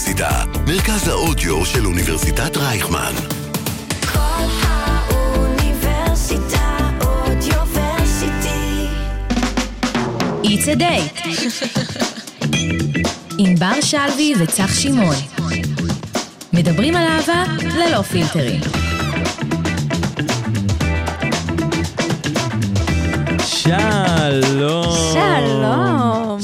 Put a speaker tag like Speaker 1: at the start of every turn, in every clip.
Speaker 1: האוניברסיטה, מרכז האודיו של אוניברסיטת רייכמן.
Speaker 2: כל האוניברסיטה אודיוורסיטי.
Speaker 3: It's a date. עם בר שלוי וצח שמעון. מדברים על אהבה ללא פילטרים.
Speaker 4: שלום.
Speaker 5: שלום.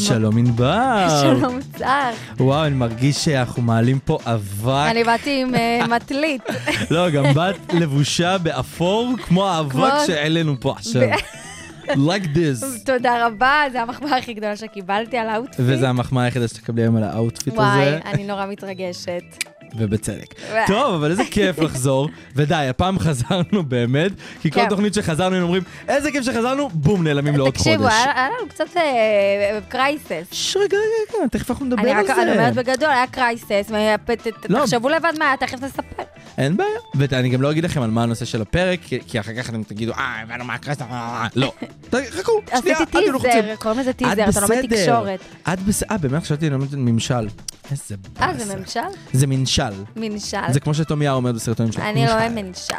Speaker 4: שלום ענבר.
Speaker 5: שלום צח.
Speaker 4: וואו, אני מרגיש שאנחנו מעלים פה אבק.
Speaker 5: אני באתי עם אה, מטלית.
Speaker 4: לא, גם באת לבושה באפור, כמו האבק שהעלינו פה עכשיו. like this.
Speaker 5: תודה רבה, זו המחמאה הכי גדולה שקיבלתי על האוטפיט.
Speaker 4: וזה המחמאה היחידה שתקבלי היום על האאוטפיט הזה, וואי,
Speaker 5: אני נורא מתרגשת.
Speaker 4: ובצדק. טוב, אבל איזה כיף לחזור. ודי, הפעם חזרנו באמת, כי כל
Speaker 5: כן.
Speaker 4: תוכנית שחזרנו, הם אומרים, איזה כיף שחזרנו, בום, נעלמים לעוד חודש.
Speaker 5: תקשיבו, היה לנו קצת אה, קרייסס.
Speaker 4: ש- רגע, רגע, רגע, תכף אנחנו נדבר על זה.
Speaker 5: אני אומרת בגדול, היה קרייסס,
Speaker 4: לא.
Speaker 5: תחשבו לבד מה היה, תכף נספר.
Speaker 4: אין בעיה. ואני גם לא אגיד לכם על מה הנושא של הפרק, כי- אחר כך אתם תגידו, אה, הבנו מה הקרסת, לא. חכו, שנייה, לחוצים.
Speaker 5: טיזר, קוראים לזה טיזר, אתה לומד
Speaker 4: בסדר.
Speaker 5: תקשורת.
Speaker 4: את בסדר, אה, באמת חשבתי ללמד ממשל. איזה
Speaker 5: אה,
Speaker 4: באסה.
Speaker 5: זה ממשל?
Speaker 4: זה ממשל.
Speaker 5: ממשל.
Speaker 4: זה כמו שתומיה אומר בסרטונים שלו.
Speaker 5: אני
Speaker 4: ממשל.
Speaker 5: לא ממשל.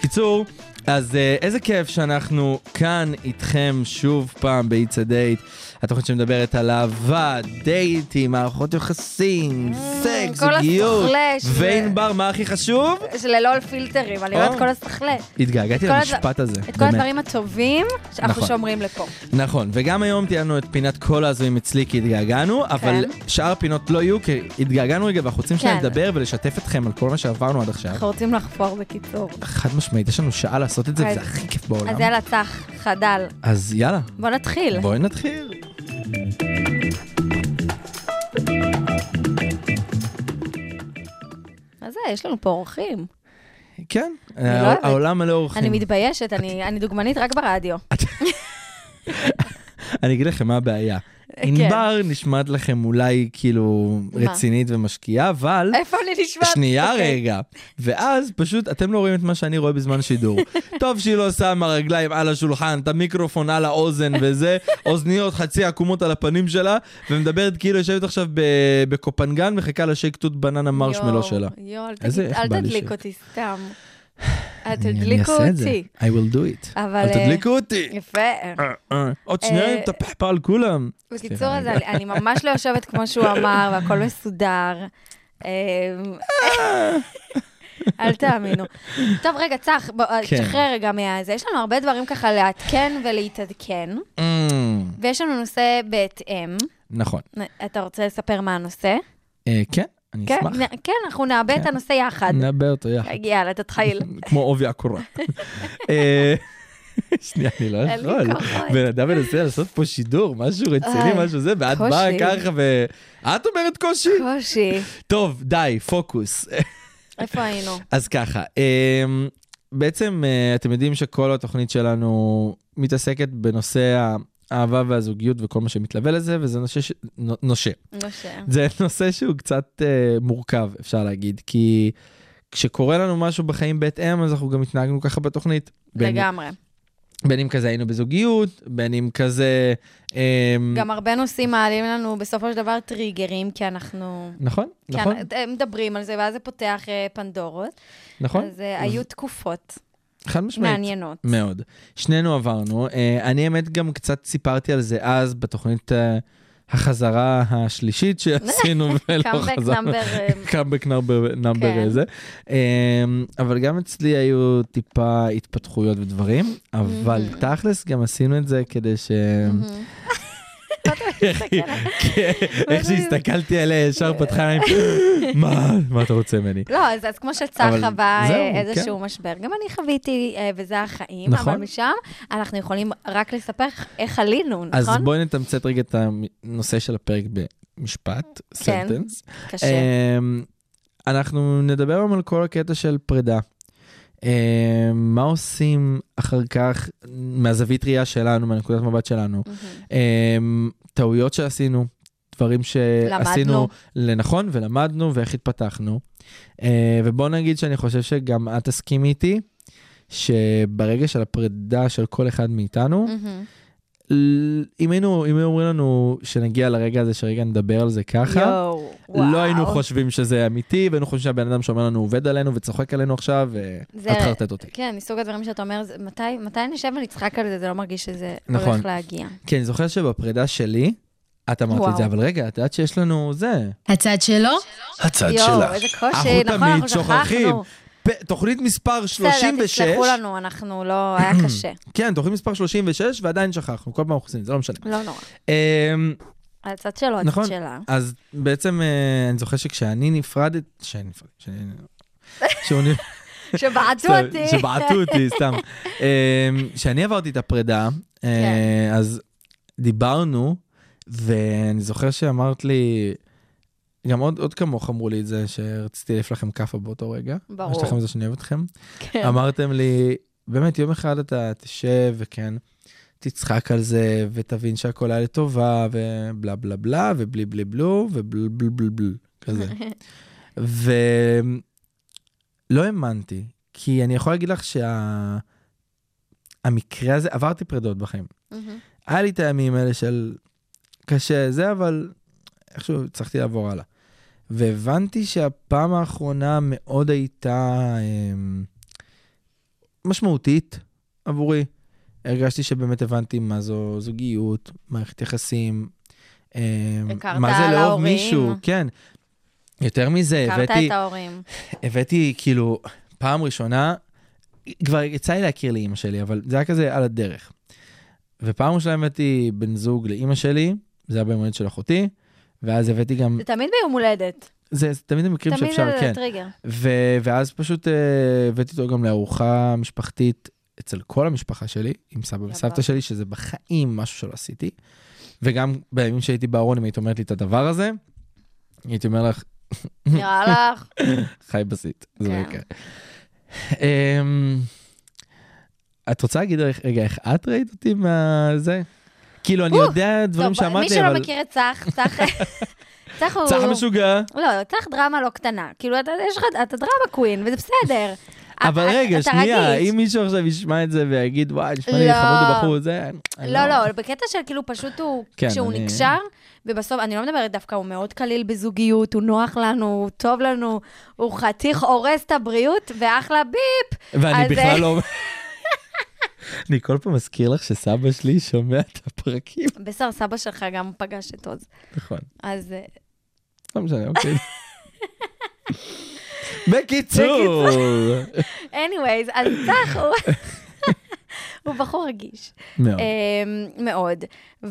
Speaker 4: קיצור, אז אה, איזה כיף שאנחנו כאן איתכם שוב פעם ב-It's a Date. התוכנית שמדברת על אהבה, דייטים, מערכות יחסים, סקס,
Speaker 5: כל
Speaker 4: זוגיות. וענבר, מה הכי חשוב?
Speaker 5: שללא פילטרים, אני. אומרת כל הסחלה.
Speaker 4: התגעגעתי למשפט הזה.
Speaker 5: את כל. הדברים הטובים שאנחנו
Speaker 4: נכון.
Speaker 5: שומרים לפה.
Speaker 4: נכון, וגם היום תהיה לנו את פינת כל ההזויים אצלי כי התגעגענו, אבל שאר הפינות לא יהיו כי התגעגענו רגע ואנחנו רוצים שניה
Speaker 5: כן.
Speaker 4: לדבר ולשתף אתכם על כל מה שעברנו עד עכשיו.
Speaker 5: אנחנו רוצים לחפור בקיצור.
Speaker 4: חד משמעית, יש לנו שעה לעשות את זה וזה הכי כיף בעולם.
Speaker 5: אז יאללה, צח, חדל.
Speaker 4: אז יאללה,
Speaker 5: בוא נתחיל.
Speaker 4: בואי נתחיל.
Speaker 5: מה זה? יש לנו פה אורחים.
Speaker 4: כן,
Speaker 5: לא אוהבת.
Speaker 4: העולם מלא אורחים.
Speaker 5: אני מתביישת, אני אני דוגמנית רק ברדיו.
Speaker 4: אני אגיד לכם מה הבעיה. ענבר נשמעת לכם אולי כאילו
Speaker 5: כן.
Speaker 4: רצינית ומשקיעה, אבל...
Speaker 5: איפה אני נשמעת?
Speaker 4: שנייה
Speaker 5: אוקיי.
Speaker 4: רגע. ואז פשוט אתם לא רואים את מה שאני רואה בזמן שידור. טוב שהיא לא שמה רגליים על השולחן, את המיקרופון על האוזן וזה, אוזניות חצי עקומות על הפנים שלה, ומדברת כאילו יושבת עכשיו בקופנגן מחכה לשייק תות בננה מרשמלו שלה.
Speaker 5: יואו, אל תדליק? אותי סתם.
Speaker 4: אני
Speaker 5: תדליקו. אותי.
Speaker 4: I will do it.
Speaker 5: אבל...
Speaker 4: אל
Speaker 5: אה,
Speaker 4: תדליקו אותי.
Speaker 5: יפה.
Speaker 4: אה, עוד שנייה
Speaker 5: אה,
Speaker 4: אני מטפח פה על כולם.
Speaker 5: בקיצור. אני- אני ממש לא יושבת כמו שהוא אמר, והכל מסודר. אל תאמינו. טוב, רגע, צח, בוא,
Speaker 4: כן.
Speaker 5: תשחרר רגע מהזה. יש לנו הרבה דברים ככה לעדכן ולהתעדכן,
Speaker 4: Mm,
Speaker 5: ויש לנו נושא בהתאם.
Speaker 4: נכון.
Speaker 5: אתה רוצה לספר מה הנושא?
Speaker 4: אה, כן, אני
Speaker 5: כן,
Speaker 4: אשמח.
Speaker 5: נ- כן, אנחנו נעבה את
Speaker 4: כן.
Speaker 5: הנושא יחד.
Speaker 4: נאבד אותו יחד.
Speaker 5: יאללה, תתחיל.
Speaker 4: כמו עובי הקורה. אה, שנייה, אני לא יכול.
Speaker 5: כוחות.
Speaker 4: בן אדם מנסה לעשות פה שידור, משהו רציני,
Speaker 5: איי,
Speaker 4: משהו זה, ואת. באה ככה ו... את אומרת קושי?
Speaker 5: קושי.
Speaker 4: טוב, די, פוקוס.
Speaker 5: איפה היינו?
Speaker 4: אז ככה, אמ, בעצם אה, אתם יודעים שכל התוכנית שלנו מתעסקת בנושא האהבה והזוגיות וכל מה שמתלווה לזה, וזה נושא, ש... נו- נושה.
Speaker 5: נושא.
Speaker 4: זה נושא שהוא קצת אה, מורכב, אפשר להגיד, כי כשקורה לנו משהו בחיים בהתאם, אז אנחנו גם התנהגנו ככה בתוכנית. בין,
Speaker 5: לגמרי.
Speaker 4: בין אם כזה היינו בזוגיות, בין אם כזה... אה,
Speaker 5: גם הרבה נושאים מעלים לנו בסופו של דבר טריגרים, כי אנחנו...
Speaker 4: נכון,
Speaker 5: כי
Speaker 4: נכון,
Speaker 5: אנ- מדברים על זה, ואז זה פותח אה, פנדורות.
Speaker 4: נכון.
Speaker 5: אז אה, היו תקופות
Speaker 4: חד משמעית.
Speaker 5: מעניינות.
Speaker 4: מאוד. שנינו עברנו. אה, אני האמת גם קצת סיפרתי על זה אז בתוכנית אה, החזרה השלישית שעשינו ולא
Speaker 5: קאמבק
Speaker 4: חזרנו.
Speaker 5: נאמבר... אה,
Speaker 4: קאמבק number
Speaker 5: כן.
Speaker 4: איזה. אבל גם אצלי היו טיפה התפתחויות ודברים, אבל תכלס גם עשינו את זה כדי ש... איך כן, איך שהסתכלתי עליה ישר פתחה עיניים, מה מה אתה רוצה ממני?
Speaker 5: לא, אז אז כמו שצח
Speaker 4: אבל
Speaker 5: חווה
Speaker 4: זהו,
Speaker 5: אה, איזשהו משבר, גם אני חוויתי, אה, וזה החיים,
Speaker 4: נכון.
Speaker 5: אבל משם אנחנו יכולים רק לספר איך עלינו,
Speaker 4: אז
Speaker 5: נכון?
Speaker 4: בואי נתמצת רגע את הנושא של הפרק במשפט,
Speaker 5: כן.
Speaker 4: סנטנס.
Speaker 5: קשה.
Speaker 4: אמ, אנחנו נדבר היום על כל הקטע של פרידה. אמ, מה עושים אחר כך מהזווית ראייה שלנו, מהנקודת מבט שלנו? אמ, טעויות שעשינו, דברים שעשינו
Speaker 5: למדנו.
Speaker 4: לנכון ולמדנו ואיך התפתחנו. אה, ובוא נגיד שאני חושב שגם את תסכימי איתי, שברגע של הפרידה של כל אחד מאיתנו,
Speaker 5: מהמם.
Speaker 4: אם היינו, אם היו אומרים לנו שנגיע לרגע הזה שרגע נדבר על זה ככה,
Speaker 5: יואו, וואו.
Speaker 4: לא היינו חושבים שזה אמיתי, והיינו חושבים שהבן אדם שאומר לנו עובד עלינו וצוחק עלינו עכשיו, ואת חרטט אותי.
Speaker 5: כן, מסוג הדברים שאתה אומר, זה- מתי, מתי נשב ונצחק על זה, זה לא מרגיש שזה
Speaker 4: נכון.
Speaker 5: הולך להגיע.
Speaker 4: כן, אני זוכר שבפרידה שלי, את אמרת את זה. אבל רגע, את יודעת שיש לנו זה,
Speaker 3: הצד שלו?
Speaker 1: הצד
Speaker 5: יואו,
Speaker 1: שלך.
Speaker 5: איזה
Speaker 4: אנחנו
Speaker 5: קושי, נכון,
Speaker 4: תמיד
Speaker 5: אנחנו
Speaker 4: שוכחים. תוכנית מספר 36,
Speaker 5: בסדר, תסלחו לנו, אנחנו לא, היה קשה.
Speaker 4: כן, תוכנית מספר 36, ועדיין שכחנו, כל פעם אנחנו עושים זה, לא משנה.
Speaker 5: לא נורא.
Speaker 4: אמ,
Speaker 5: הצד שלו, הצד
Speaker 4: נכון.
Speaker 5: שלה.
Speaker 4: אז בעצם אה, אני זוכר שכשאני נפרדת, שאני נפרדת, שאני...
Speaker 5: שבעטו אותי.
Speaker 4: שבעטו אותי, סתם. אמ, כשאני עברתי את הפרידה,
Speaker 5: כן.
Speaker 4: אה, אז דיברנו, ואני זוכר שאמרת לי, גם עוד, עוד כמוך אמרו לי את זה, שרציתי להעיף לכם כאפה באותו רגע.
Speaker 5: ברור.
Speaker 4: יש לכם את זה שאני אוהב אתכם.
Speaker 5: כן.
Speaker 4: אמרתם לי, באמת, יום אחד אתה תשב וכן, תצחק על זה, ותבין שהכל היה לטובה, ובלה בלה בלה, ובלי בלי בלו, ובל בל בל בל, כזה. ולא האמנתי, כי אני יכול להגיד לך שהמקרה הזה, עברתי פרדות בחיים. היה לי את הימים האלה של קשה זה, אבל איכשהו הצלחתי לעבור הלאה. והבנתי שהפעם האחרונה מאוד הייתה אמ, משמעותית עבורי. הרגשתי שבאמת הבנתי מה זו זוגיות, מערכת יחסים, אמ,
Speaker 5: הכרת
Speaker 4: מה זה לאהוב. מישהו, כן. יותר מזה,
Speaker 5: הכרת
Speaker 4: הבאתי,
Speaker 5: את ההורים.
Speaker 4: הבאתי כאילו, פעם ראשונה, כבר יצא לי להכיר לאימא שלי, אבל זה היה כזה על הדרך. ופעם ראשונה הבאתי בן זוג לאימא שלי, זה היה ביום הולדת של אחותי, ואז הבאתי גם,
Speaker 5: זה תמיד ביום הולדת.
Speaker 4: זה זה תמיד המקרים
Speaker 5: תמיד
Speaker 4: שאפשר,
Speaker 5: זה
Speaker 4: כן.
Speaker 5: טריגר.
Speaker 4: ו- ואז פשוט אה, הבאתי אותו גם לארוחה משפחתית אצל כל המשפחה שלי, עם סבא. וסבתא שלי, שזה בחיים משהו שלא עשיתי. וגם בימים שהייתי בארון, אם היית אומרת לי את הדבר הזה, הייתי אומר לך,
Speaker 5: נראה לך?
Speaker 4: חי בסית. זה לא
Speaker 5: כן.
Speaker 4: יקרה. אמ, את רוצה להגיד רגע, רגע, איך את ראית אותי מהזה? כאילו, אני יודע דברים
Speaker 5: טוב,
Speaker 4: שאמרת
Speaker 5: מי
Speaker 4: לי,
Speaker 5: שלא
Speaker 4: אבל...
Speaker 5: מכיר את צח, צח... צח הוא...
Speaker 4: צח משוגע.
Speaker 5: לא, צח דרמה לא קטנה. כאילו, אתה, יש לך, אתה דרמה קווין, וזה בסדר.
Speaker 4: אבל רגע, שנייה. אם מישהו עכשיו ישמע את זה ויגיד, וואי, נשמע לי
Speaker 5: לא.
Speaker 4: חמוד בחור, זה... אני
Speaker 5: לא, לא, בקטע של כאילו פשוט הוא,
Speaker 4: כן,
Speaker 5: כשהוא נקשר, ובסוף, אני לא מדברת דווקא, הוא מאוד קליל בזוגיות, הוא נוח לנו, הוא טוב לנו, הוא חתיך הורס את הבריאות, ואחלה ביפ.
Speaker 4: ואני בכלל לא... אני כל פעם מזכיר לך שסבא שלי שומע את הפרקים.
Speaker 5: בסדר, סבא שלך גם פגש את עוז.
Speaker 4: נכון,
Speaker 5: אז אה,
Speaker 4: לא משנה, אוקיי. בקיצור,
Speaker 5: anyways, אז צח הוא... הוא בחור רגיש.
Speaker 4: מאוד.
Speaker 5: אמ, מאוד.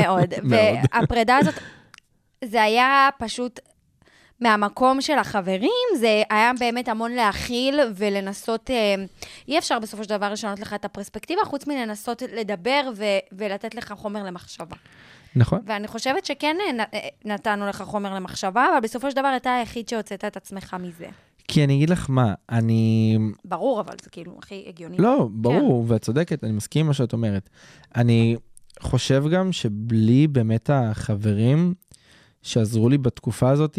Speaker 4: מאוד.
Speaker 5: והפרידה הזאת, זה היה פשוט... מהמקום של החברים, זה היה באמת המון להכיל ולנסות, אה, אי אפשר בסופו של דבר לשנות לך את הפרספקטיבה, חוץ מלנסות לדבר ו- ולתת לך חומר למחשבה.
Speaker 4: נכון.
Speaker 5: ואני חושבת שכן אה, אה, נתנו לך חומר למחשבה, אבל בסופו של דבר אתה היחיד שהוצאת את עצמך מזה.
Speaker 4: כי אני אגיד לך מה, אני...
Speaker 5: ברור, אבל זה כאילו הכי הגיוני.
Speaker 4: לא, ברור, ואת צודקת, אני מסכים עם מה שאת אומרת. אני חושב גם שבלי באמת החברים שעזרו לי בתקופה הזאת,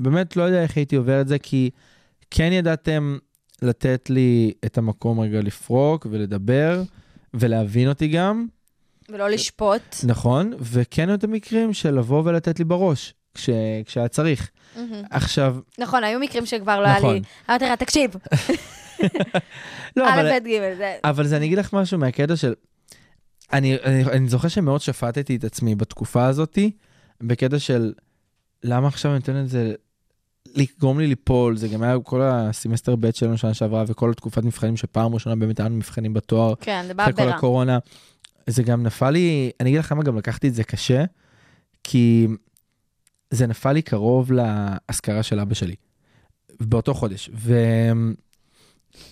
Speaker 4: באמת לא יודע איך הייתי עובר את זה, כי כן ידעתם לתת לי את המקום רגע לפרוק ולדבר ולהבין אותי גם,
Speaker 5: ולא לשפוט.
Speaker 4: נכון, וכן היו את המקרים של לבוא ולתת לי בראש, כש, כשהיה צריך.
Speaker 5: מהמם.
Speaker 4: עכשיו,
Speaker 5: נכון, היו מקרים שכבר לא היה
Speaker 4: נכון.
Speaker 5: לי... אמרתי לך, תקשיב,
Speaker 4: לא,
Speaker 5: א',
Speaker 4: אבל...
Speaker 5: ב', ג', זה...
Speaker 4: אבל זה אני אגיד לך משהו מהקטע של... אני, אני, אני זוכר שמאוד שפטתי את עצמי בתקופה הזאתי, בקטע של למה עכשיו אני נותן את זה לגרום לי ליפול, זה גם היה כל הסמסטר ב' שלנו שנה שעברה וכל התקופת מבחנים שפעם ראשונה באמת היה לנו מבחנים בתואר,
Speaker 5: כן, זה בא
Speaker 4: אחרי כל. הקורונה. זה גם נפל לי, אני אגיד לך למה גם לקחתי את זה קשה, כי זה נפל לי קרוב לאזכרה של אבא שלי, באותו חודש.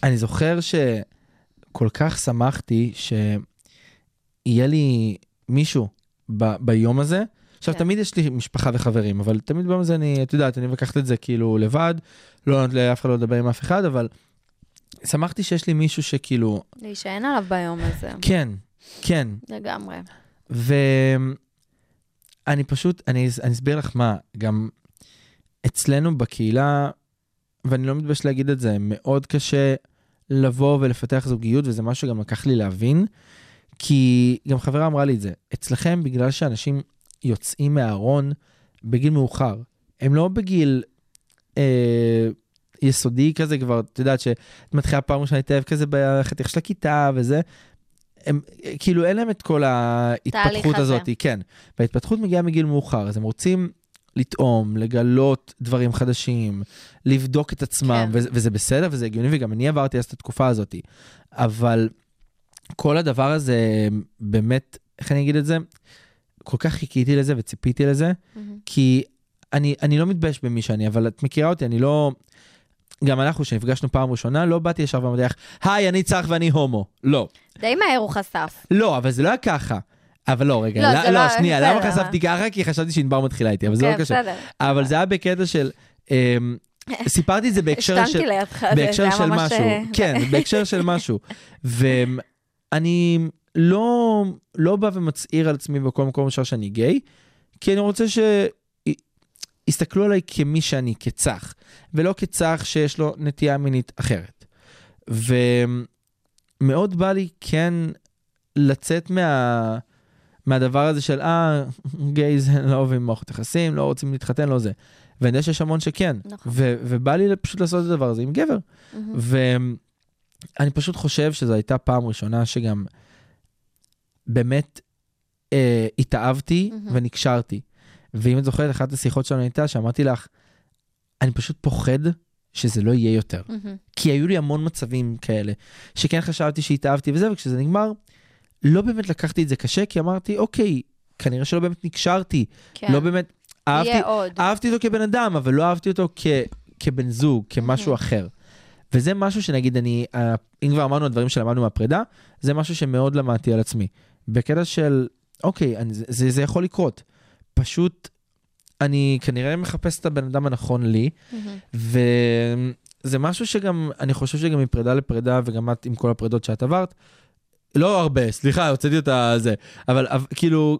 Speaker 4: ואני זוכר שכל כך שמחתי שיהיה לי מישהו ב- ביום הזה. עכשיו,
Speaker 5: כן.
Speaker 4: תמיד יש לי משפחה וחברים, אבל תמיד ביום הזה אני, את יודעת, אני לקחת את זה כאילו לבד, לא נותן לאף אחד לא לדבר עם אף אחד, אבל שמחתי שיש לי מישהו שכאילו,
Speaker 5: להישען עליו ביום הזה,
Speaker 4: כן, כן,
Speaker 5: לגמרי.
Speaker 4: ואני פשוט, אני, אני אסביר לך מה, גם אצלנו בקהילה, ואני לא מתבייש להגיד את זה, מאוד קשה לבוא ולפתח זוגיות, וזה משהו שגם לקח לי להבין, כי גם חברה אמרה לי את זה, אצלכם בגלל שאנשים יוצאים מהארון בגיל מאוחר, הם לא בגיל אה, יסודי כזה כבר, את יודעת שאת מתחילה פעם ראשונה להתאהב כזה בחתיך של הכיתה וזה, הם כאילו אין להם את כל ההתפתחות
Speaker 5: הזה.
Speaker 4: הזאת, כן. וההתפתחות מגיעה מגיל מאוחר, אז הם רוצים לטעום, לגלות דברים חדשים, לבדוק את עצמם,
Speaker 5: כן.
Speaker 4: וזה, וזה בסדר וזה הגיוני, וגם אני עברתי אז את התקופה הזאת. אבל כל הדבר הזה, באמת, איך אני אגיד את זה? כל כך חיכיתי לזה וציפיתי לזה,
Speaker 5: מהמם.
Speaker 4: כי אני, אני לא מתבייש במי שאני, אבל את מכירה אותי, אני לא... גם אנחנו, שנפגשנו פעם ראשונה, לא באתי ישר ואמרתי לך, היי, אני צח ואני הומו. לא.
Speaker 5: די מהר הוא חשף.
Speaker 4: לא, אבל זה לא היה ככה. אבל לא, רגע,
Speaker 5: לא,
Speaker 4: לא, לא,
Speaker 5: לא-
Speaker 4: שנייה, למה
Speaker 5: אבל-
Speaker 4: חשפתי ככה? כי חשבתי שענבר מתחילה איתי, אבל זה
Speaker 5: כן,
Speaker 4: לא קשה.
Speaker 5: בסדר.
Speaker 4: אבל זה היה בקטע של... אמ, סיפרתי את זה בהקשר של...
Speaker 5: השתנתי לידך, זה- זה
Speaker 4: בהקשר
Speaker 5: היה
Speaker 4: של
Speaker 5: ממש...
Speaker 4: משהו,
Speaker 5: אה,
Speaker 4: כן, בהקשר של משהו. ואני לא, לא בא ומצהיר על עצמי בכל מקום אפשר שאני גיי, כי אני רוצה שיסתכלו עליי כמי שאני, כצח, ולא כצח שיש לו נטייה מינית אחרת. ומאוד בא לי כן לצאת מה... מהדבר הזה של אה, גייז לא אוהבים מערכות יחסים, לא רוצים להתחתן, לא זה. ואני יודע שיש המון שכן.
Speaker 5: נכון.
Speaker 4: ו- ובא לי פשוט לעשות את הדבר הזה עם גבר.
Speaker 5: מהמם.
Speaker 4: ואני פשוט חושב שזו הייתה פעם ראשונה שגם באמת אה, התאהבתי
Speaker 5: מהמם.
Speaker 4: ונקשרתי. ואם את זוכרת, אחת השיחות שלנו הייתה שאמרתי לך, אני פשוט פוחד שזה לא יהיה יותר.
Speaker 5: מהמם.
Speaker 4: כי היו לי המון מצבים כאלה, שכן חשבתי שהתאהבתי וזה, וכשזה נגמר, לא באמת לקחתי את זה קשה, כי אמרתי, אוקיי, כנראה שלא באמת נקשרתי,
Speaker 5: כן.
Speaker 4: לא באמת, אהבתי. אהבתי אותו כבן אדם, אבל לא אהבתי אותו כ, כבן זוג, כמשהו אחר. וזה משהו שנגיד אני, אה, אם כבר אמרנו הדברים שלמדנו מהפרידה, זה משהו שמאוד למדתי על עצמי. בקטע של, אוקיי, אני, זה, זה, יכול לקרות. פשוט, אני כנראה מחפש את הבן אדם הנכון לי,
Speaker 5: מהמם.
Speaker 4: וזה משהו שגם, אני חושב שגם מפרידה לפרידה, וגם את עם כל הפרידות שאת עברת, לא הרבה, סליחה, הוצאתי אותה זה, אבל כאילו,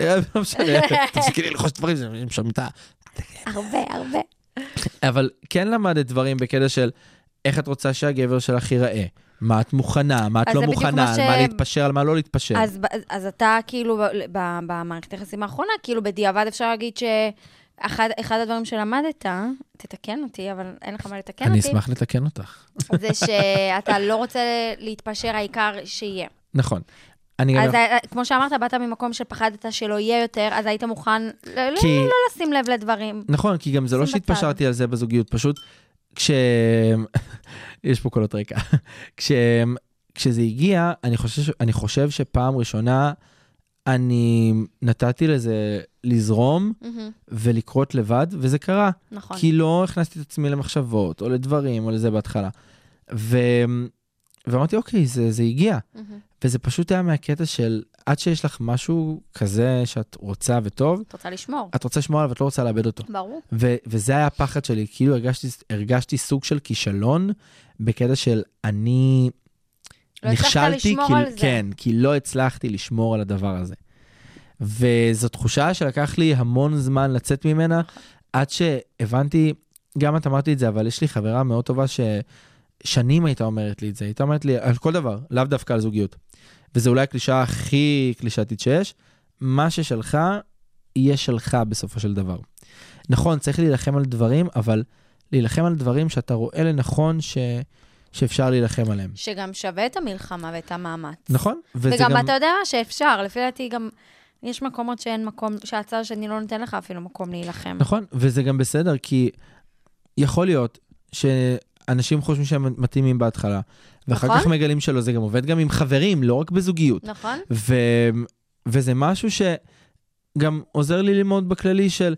Speaker 4: אה, לא משנה, תפסיקי לי ללחוש דברים, זה משלמים את ה...
Speaker 5: הרבה, הרבה.
Speaker 4: אבל כן למדת דברים בקטע של איך את רוצה שהגבר שלך ייראה, מה את מוכנה, מה את
Speaker 5: אז
Speaker 4: לא מוכנה,
Speaker 5: ש-
Speaker 4: מה להתפשר, על מה לא להתפשר.
Speaker 5: אז, ב- אז אתה כאילו, במערכת היחסים האחרונה, כאילו בדיעבד אפשר להגיד שאחד אחד הדברים שלמדת, תתקן אותי, אבל אין לך מה לתקן
Speaker 4: אני
Speaker 5: אותי,
Speaker 4: אשמח לתקן אותך.
Speaker 5: זה שאתה לא רוצה להתפשר, העיקר שיהיה.
Speaker 4: נכון. אני גם...
Speaker 5: אז ה- כמו שאמרת, באת ממקום שפחדת שלא יהיה יותר, אז היית מוכן ל- ל-
Speaker 4: כי-
Speaker 5: לא לשים לב לדברים.
Speaker 4: נכון, כי גם זה לא. שהתפשרתי על זה בזוגיות, פשוט כש... יש פה קולות רקע. כש... כשזה הגיע, אני חושב, אני חושב שפעם ראשונה אני נתתי לזה לזרום
Speaker 5: מהמם,
Speaker 4: ולקרות לבד, וזה קרה.
Speaker 5: נכון.
Speaker 4: כי לא הכנסתי את עצמי למחשבות, או לדברים, או לזה בהתחלה. ו... ואמרתי, אוקיי, זה, זה הגיע.
Speaker 5: מהמם.
Speaker 4: וזה פשוט היה מהקטע של עד שיש לך משהו כזה שאת רוצה וטוב,
Speaker 5: את רוצה לשמור.
Speaker 4: את רוצה לשמור עליו ואת לא רוצה לאבד אותו.
Speaker 5: ברור.
Speaker 4: ו- וזה היה הפחד שלי, כאילו הרגשתי, הרגשתי סוג של כישלון בקטע של אני
Speaker 5: לא לשמור
Speaker 4: כי. כן, כי לא הצלחתי לשמור על הדבר הזה. וזו תחושה שלקח לי המון זמן לצאת ממנה, עד שהבנתי, גם את אמרת לי את זה, אבל יש לי חברה מאוד טובה ששנים הייתה אומרת לי את זה, הייתה אומרת לי על כל דבר, לאו דווקא על זוגיות. וזו אולי הקלישאה הכי קלישאתית שיש, מה ששלך, יהיה שלך בסופו של דבר. נכון, צריך להילחם על דברים, אבל להילחם על דברים שאתה רואה לנכון ש... שאפשר להילחם עליהם.
Speaker 5: שגם שווה את המלחמה ואת המאמץ.
Speaker 4: נכון?
Speaker 5: וגם אתה יודע מה? שאפשר, לפי דעתי גם, יש מקומות שאין מקום, שהצד השני לא נותן לך אפילו מקום להילחם.
Speaker 4: נכון, וזה גם בסדר, כי יכול להיות שאנשים חושבים שהם מתאימים בהתחלה, ואחר
Speaker 5: נכון.
Speaker 4: כך מגלים שלא, זה גם עובד גם עם חברים, לא רק בזוגיות.
Speaker 5: נכון?
Speaker 4: ו... וזה משהו שגם עוזר לי ללמוד בכללי של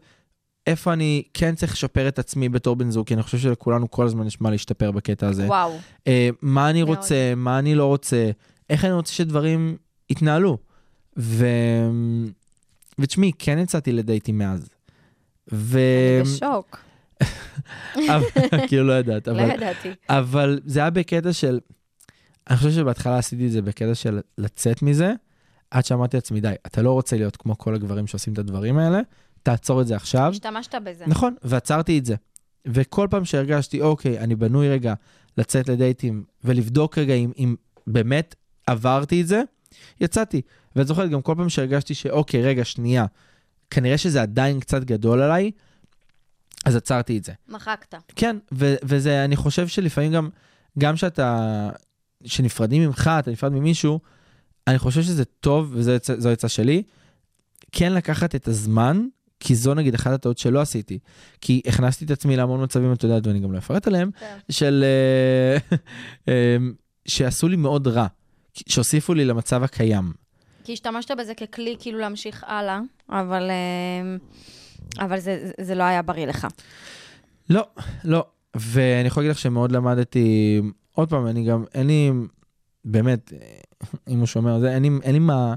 Speaker 4: איפה אני כן צריך לשפר את עצמי בתור בן זוג, כי אני חושב שלכולנו כל הזמן יש מה להשתפר בקטע הזה.
Speaker 5: וואו.
Speaker 4: אה, מה אני
Speaker 5: מאוד.
Speaker 4: רוצה, מה אני לא רוצה, איך אני רוצה שדברים יתנהלו. ו... ותשמעי, כן יצאתי לדייטים מאז. ו...
Speaker 5: אני בשוק.
Speaker 4: כאילו לא ידעת,
Speaker 5: לא ידעתי.
Speaker 4: אבל זה היה בקטע של, אני חושב שבהתחלה עשיתי את זה בקטע של לצאת מזה, עד שאמרתי לעצמי, די, אתה לא רוצה להיות כמו כל הגברים שעושים את הדברים האלה, תעצור את זה עכשיו.
Speaker 5: השתמשת בזה.
Speaker 4: נכון, ועצרתי את זה. וכל פעם שהרגשתי, אוקיי, אני בנוי רגע לצאת לדייטים ולבדוק רגע אם, אם באמת עברתי את זה, יצאתי. ואת זוכרת, גם כל פעם שהרגשתי שאוקיי, רגע, שנייה, כנראה שזה עדיין קצת גדול עליי, אז עצרתי את זה.
Speaker 5: מחקת.
Speaker 4: כן, ו- וזה, אני חושב שלפעמים גם, גם שאתה, שנפרדים ממך, אתה נפרד ממישהו, אני חושב שזה טוב, וזו עצה שלי, כן לקחת את הזמן, כי זו נגיד אחת הטעות שלא עשיתי. כי הכנסתי את עצמי להמון מצבים, את יודעת, ואני גם לא אפרט עליהם,
Speaker 5: כן.
Speaker 4: של... אה, אה, שעשו לי מאוד רע, שהוסיפו לי למצב הקיים.
Speaker 5: כי השתמשת בזה ככלי כאילו להמשיך הלאה, אבל, אה, אבל זה, זה- לא היה בריא לך.
Speaker 4: לא, לא. ואני יכול להגיד לך שמאוד למדתי, עוד פעם, אני גם, אין לי, באמת, אם הוא שומע זה, אין לי, אין לי מה,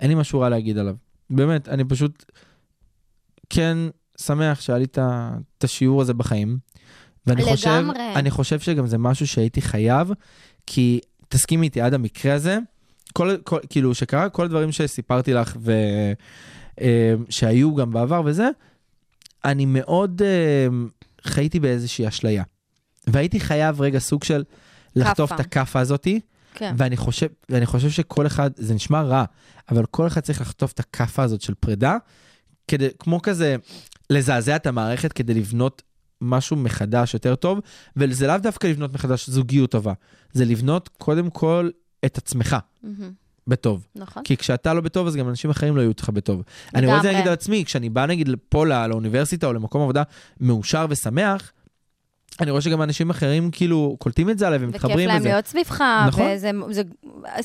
Speaker 4: אין לי משהו רע להגיד עליו. באמת, אני פשוט כן שמח שהיה לי את השיעור הזה בחיים. ואני חושב,
Speaker 5: לגמרי.
Speaker 4: אני חושב שגם זה משהו שהייתי חייב, כי תסכימי איתי, עד המקרה הזה, כל, כל, כאילו, שקרה כל הדברים שסיפרתי לך, ו, אה, גם בעבר וזה, אני מאוד אה, חייתי באיזושהי אשליה. והייתי חייב רגע סוג של לחטוף. את הכאפה הזאתי,
Speaker 5: כן.
Speaker 4: ואני חושב, ואני חושב שכל אחד, זה נשמע רע, אבל כל אחד צריך לחטוף את הכאפה הזאת של פרידה, כדי, כמו כזה, לזעזע את המערכת כדי לבנות משהו מחדש יותר טוב, וזה לאו דווקא לבנות מחדש זוגיות טובה, זה לבנות קודם כל את עצמך
Speaker 5: מהמם.
Speaker 4: בטוב.
Speaker 5: נכון.
Speaker 4: כי כשאתה לא בטוב, אז גם אנשים אחרים לא יהיו איתך בטוב. אני רואה את זה. נגיד על עצמי, כשאני בא נגיד פה לא- לאוניברסיטה או למקום עבודה מאושר ושמח, אני רואה שגם אנשים אחרים כאילו קולטים את זה עליי
Speaker 5: וכיף
Speaker 4: ומתחברים
Speaker 5: להם
Speaker 4: לזה.
Speaker 5: להיות סביבך,
Speaker 4: נכון.
Speaker 5: וזה, זה,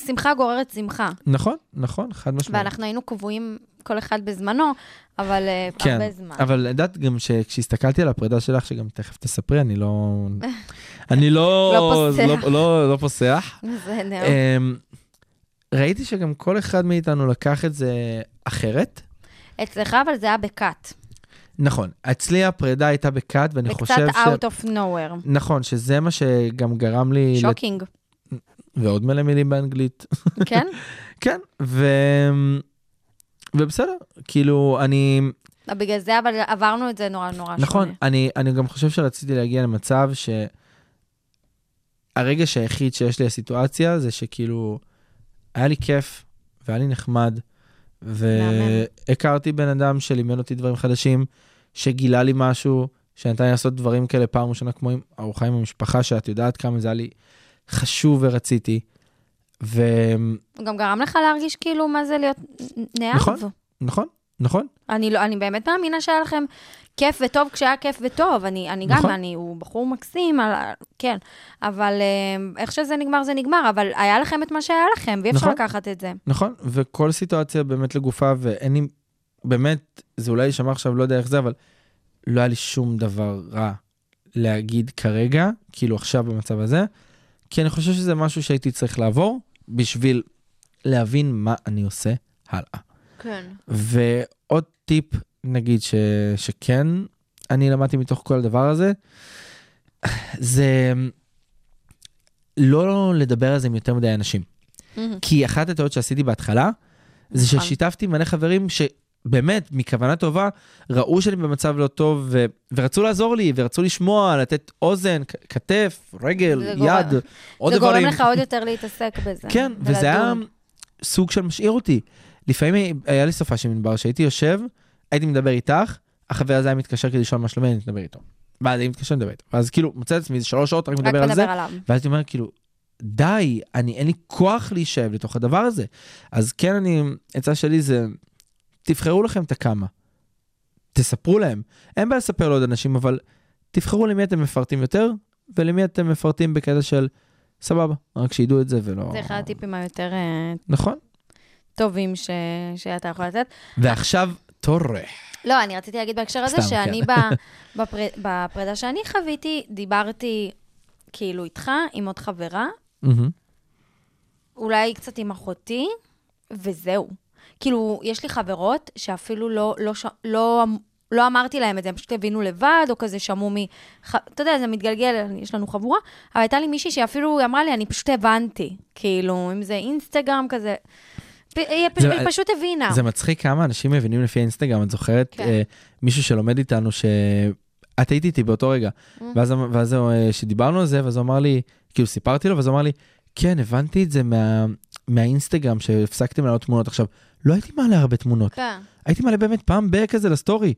Speaker 5: שמחה גוררת שמחה.
Speaker 4: נכון, נכון, חד משמעית.
Speaker 5: ואנחנו היינו קבועים כל אחד בזמנו, אבל אה,
Speaker 4: כן,
Speaker 5: הרבה זמן.
Speaker 4: אבל את יודעת גם שכשהסתכלתי על הפרידה שלך, שגם תכף תספרי, אני לא... אני לא...
Speaker 5: לא פוסח.
Speaker 4: לא, לא, לא פוסח.
Speaker 5: בסדר.
Speaker 4: ראיתי שגם כל אחד מאיתנו לקח את זה אחרת.
Speaker 5: אצלך אבל זה היה בקאט.
Speaker 4: נכון, אצלי הפרידה הייתה בקאט, ואני חושב ש...
Speaker 5: out of nowhere.
Speaker 4: נכון, שזה מה שגם גרם לי... לת-
Speaker 5: שוקינג,
Speaker 4: ועוד מלא מילים באנגלית.
Speaker 5: כן?
Speaker 4: כן, ו... ובסדר, כאילו, אני...
Speaker 5: בגלל זה אבל עברנו את זה נורא נורא
Speaker 4: נכון,
Speaker 5: שונה.
Speaker 4: אני, אני גם חושב שרציתי להגיע למצב שהרגש היחיד שיש לי לסיטואציה זה שכאילו, היה לי כיף והיה לי נחמד, והכרתי בן אדם שלימד אותי דברים חדשים, שגילה לי משהו, שנתן לי לעשות דברים כאלה פעם ראשונה, כמו עם ארוחה עם המשפחה, שאת יודעת כמה זה היה לי חשוב ורציתי.
Speaker 5: הוא גם גרם לך להרגיש כאילו מה זה להיות נאהב.
Speaker 4: נכון. נכון, נכון,
Speaker 5: אני, לא, אני באמת מאמינה שהיה לכם כיף וטוב כשהיה כיף וטוב. אני, אני גם,
Speaker 4: נכון.
Speaker 5: אני, הוא בחור מקסים, על, כן. אבל אה, איך שזה נגמר, זה נגמר. אבל היה לכם את מה שהיה לכם, ואי אפשר
Speaker 4: נכון.
Speaker 5: לקחת את זה.
Speaker 4: נכון, וכל סיטואציה באמת לגופה, ואין לי, באמת, זה אולי יישמע עכשיו, לא יודע איך זה, אבל לא היה לי שום דבר רע להגיד כרגע, כאילו עכשיו במצב הזה, כי אני חושב שזה משהו שהייתי צריך לעבור בשביל להבין מה אני עושה הלאה.
Speaker 5: כן.
Speaker 4: ועוד טיפ, נגיד, ש, שכן אני למדתי מתוך כל הדבר הזה, זה לא לדבר על זה עם יותר מדי אנשים. כי אחת הטעויות שעשיתי בהתחלה, זה
Speaker 5: נכון.
Speaker 4: ששיתפתי מלא חברים שבאמת, מכוונה טובה, ראו שאני במצב לא טוב, ו- ורצו לעזור לי, ורצו לשמוע, לתת אוזן, כ- כתף, רגל,
Speaker 5: זה
Speaker 4: יד,
Speaker 5: גורם-
Speaker 4: עוד
Speaker 5: זה
Speaker 4: דברים.
Speaker 5: גורם לך עוד יותר להתעסק בזה.
Speaker 4: כן, וזה היה
Speaker 5: ולדון.
Speaker 4: סוג של משאיר אותי. לפעמים היה לי סופה של מדבר, שהייתי יושב, הייתי מדבר איתך, החבר הזה היה מתקשר כדי לשאול מה שלומי, אני מדבר איתו. ואז אני מתקשר לדבר איתו. ואז כאילו, מוצא את עצמי, זה שלוש שעות, רק מדבר על זה.
Speaker 5: עליו.
Speaker 4: ואז אני אומר, כאילו, די, אני, אין לי כוח להישאב לתוך הדבר הזה. אז כן, אני, עצה שלי זה, תבחרו לכם את הכמה. תספרו להם. אין בעיה לספר לעוד אנשים, אבל תבחרו למי אתם מפרטים יותר, ולמי אתם מפרטים בקטע של, סבבה, רק שידעו את זה ולא...
Speaker 5: זה אחד הטיפים היותר אה,
Speaker 4: נכון.
Speaker 5: טובים ש... שאתה יכול לתת.
Speaker 4: ועכשיו, תורך.
Speaker 5: לא, אני רציתי להגיד בהקשר הזה,
Speaker 4: סתם,
Speaker 5: שאני
Speaker 4: כן.
Speaker 5: בפר... בפרידה שאני חוויתי, דיברתי כאילו איתך, עם עוד חברה. אולי קצת עם אחותי, וזהו. כאילו, יש לי חברות שאפילו לא, לא, ש... לא, לא אמרתי להם את זה, הם פשוט הבינו לבד, או כזה שמעו מ... ח... אתה יודע, זה מתגלגל, יש לנו חבורה, אבל הייתה לי מישהי שאפילו אמרה לי, אני פשוט הבנתי. כאילו, אם זה אינסטגרם כזה. היא, פשוט הבינה.
Speaker 4: זה מצחיק כמה אנשים מבינים לפי האינסטגרם, את זוכרת
Speaker 5: כן.
Speaker 4: אה, מישהו שלומד איתנו, שאת היית איתי באותו רגע,
Speaker 5: Mm.
Speaker 4: ואז אמ- ואז אה, שדיברנו על זה, ואז הוא אמר לי, כאילו סיפרתי לו, ואז הוא אמר לי, כן, הבנתי את זה מה... מהאינסטגרם שהפסקתם לעלות תמונות. עכשיו, לא הייתי מעלה הרבה תמונות,
Speaker 5: כן.
Speaker 4: הייתי מעלה באמת פעם ב- כזה לסטורי.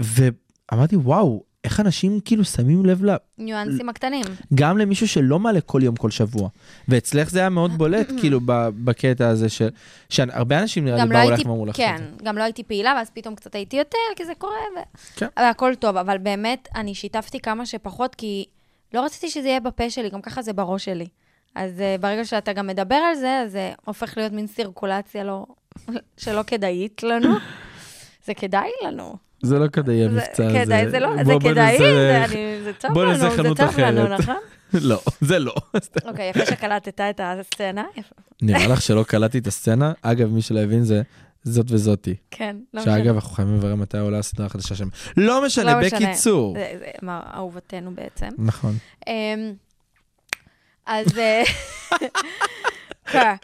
Speaker 4: ואמרתי, וואו, איך אנשים כאילו שמים לב ל...
Speaker 5: ניואנסים הקטנים.
Speaker 4: גם למישהו שלא מעלה כל יום, כל שבוע. ואצלך זה היה מאוד בולט, כאילו, בקטע הזה של... שהרבה אנשים נראה לי
Speaker 5: לא
Speaker 4: באו לך ואמרו לך את
Speaker 5: כן. גם לא הייתי פעילה, ואז פתאום קצת הייתי יותר, כי זה קורה, ו...
Speaker 4: כן.
Speaker 5: והכל טוב, אבל באמת, אני שיתפתי כמה שפחות, כי לא רציתי שזה יהיה בפה שלי, גם ככה זה בראש שלי. אז uh, ברגע שאתה גם מדבר על זה, אז זה הופך להיות מין סירקולציה לא, שלא כדאית לנו. זה כדאי לנו.
Speaker 4: זה לא כדאי המבצע הזה.
Speaker 5: כדאי, זה לא, זה כדאי, זה, אני, זה טוב לנו, זה טוב לנו. נכון?
Speaker 4: לא, זה לא.
Speaker 5: אוקיי, יפה שקלטת את הסצנה.
Speaker 4: נראה לך שלא קלטתי את הסצנה? אגב, מי שלא הבין זה זאת וזאתי.
Speaker 5: כן, לא משנה.
Speaker 4: שאגב, אנחנו חייבים לברר מתי עולה הסדרה החדשה שם. לא משנה,
Speaker 5: לא.
Speaker 4: בקיצור.
Speaker 5: זה, אהובתנו בעצם.
Speaker 4: נכון.
Speaker 5: אמ, אז... אה, כן,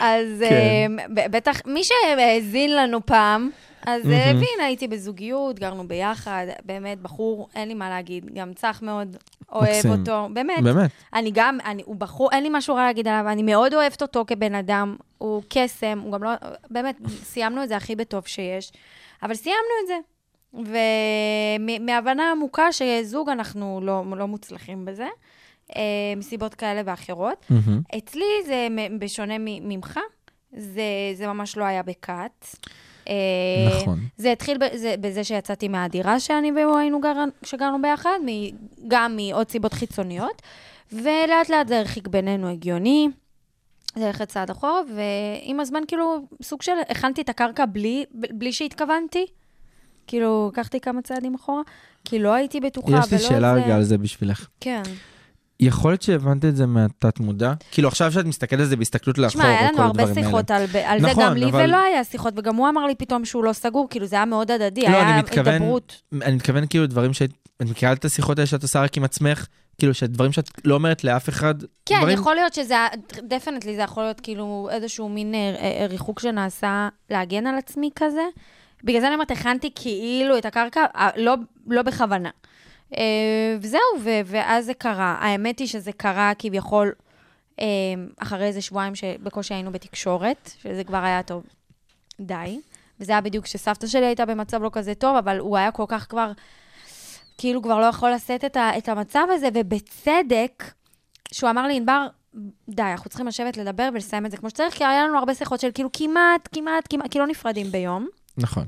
Speaker 5: אז
Speaker 4: כן.
Speaker 5: אמ, בטח, מי שהאזין לנו פעם, אז אה,
Speaker 4: מהמם.
Speaker 5: הבין, הייתי בזוגיות, גרנו ביחד, באמת, בחור, אין לי מה להגיד, גם צח מאוד אוהב. אותו, באמת.
Speaker 4: באמת.
Speaker 5: אני גם, אני, הוא בחור, אין לי משהו רע להגיד עליו, אני מאוד אוהבת אותו כבן אדם, הוא קסם, הוא גם לא, באמת, סיימנו את זה הכי בטוב שיש, אבל סיימנו את זה. ומהבנה עמוקה שזוג אנחנו לא, לא מוצלחים בזה, אה, מסיבות כאלה ואחרות.
Speaker 4: מהמם.
Speaker 5: אצלי זה, בשונה ממך, זה, זה ממש לא היה בכת.
Speaker 4: נכון.
Speaker 5: זה התחיל בזה, שיצאתי מהדירה שאני והוא היינו גר, שגרנו ביחד, גם מעוד סיבות חיצוניות, ולאט לאט זה הרחיק בינינו הגיוני, זה הלכת צעד אחורה, ועם הזמן כאילו סוג של הכנתי את הקרקע בלי, בלי שהתכוונתי. כאילו, לקחתי כמה צעדים אחורה, כי לא הייתי בטוחה,
Speaker 4: יש לי
Speaker 5: ולא
Speaker 4: שאלה
Speaker 5: זה...
Speaker 4: רגע על זה בשבילך.
Speaker 5: כן.
Speaker 4: יכול להיות שהבנת את זה מהתת מודע? כאילו עכשיו שאת מסתכלת על זה בהסתכלות לאחור,
Speaker 5: תשמע, היה
Speaker 4: או כל
Speaker 5: לנו הרבה
Speaker 4: הדברים האלה.
Speaker 5: שיחות על, על זה,
Speaker 4: נכון,
Speaker 5: גם לי
Speaker 4: אבל-
Speaker 5: ולא היה שיחות, וגם הוא אמר לי פתאום שהוא לא סגור, כאילו זה היה מאוד הדדי,
Speaker 4: לא,
Speaker 5: היה
Speaker 4: אני מתכוון-
Speaker 5: הידברות.
Speaker 4: אני מתכוון כאילו דברים שאת... את מכירה את השיחות האלה שאת עושה רק עם עצמך? כאילו שדברים שאת לא אומרת לאף אחד?
Speaker 5: כן,
Speaker 4: דברים...
Speaker 5: יכול להיות שזה, דפנטלי זה יכול להיות כאילו איזשהו מין אה, אה, ריחוק שנעשה להגן על עצמי כזה. בגלל זה אני אומרת, הכנתי כאילו את הקרקע, אה, לא, לא בכוונה. אה, וזהו, ו- ואז זה קרה. האמת היא שזה קרה כביכול אה, אחרי איזה שבועיים שבקושי היינו בתקשורת, שזה כבר היה טוב. די. וזה היה בדיוק כשסבתא שלי הייתה במצב לא כזה טוב, אבל הוא היה כל כך כבר, כאילו כבר לא יכול לשאת את, ה- את המצב הזה, ובצדק, שהוא אמר לי, ענבר, די, אנחנו צריכים לשבת לדבר ולסיים את זה כמו שצריך, כי היה לנו הרבה שיחות של כאילו כמעט, כמעט, כמעט, כי לא נפרדים ביום.
Speaker 4: נכון.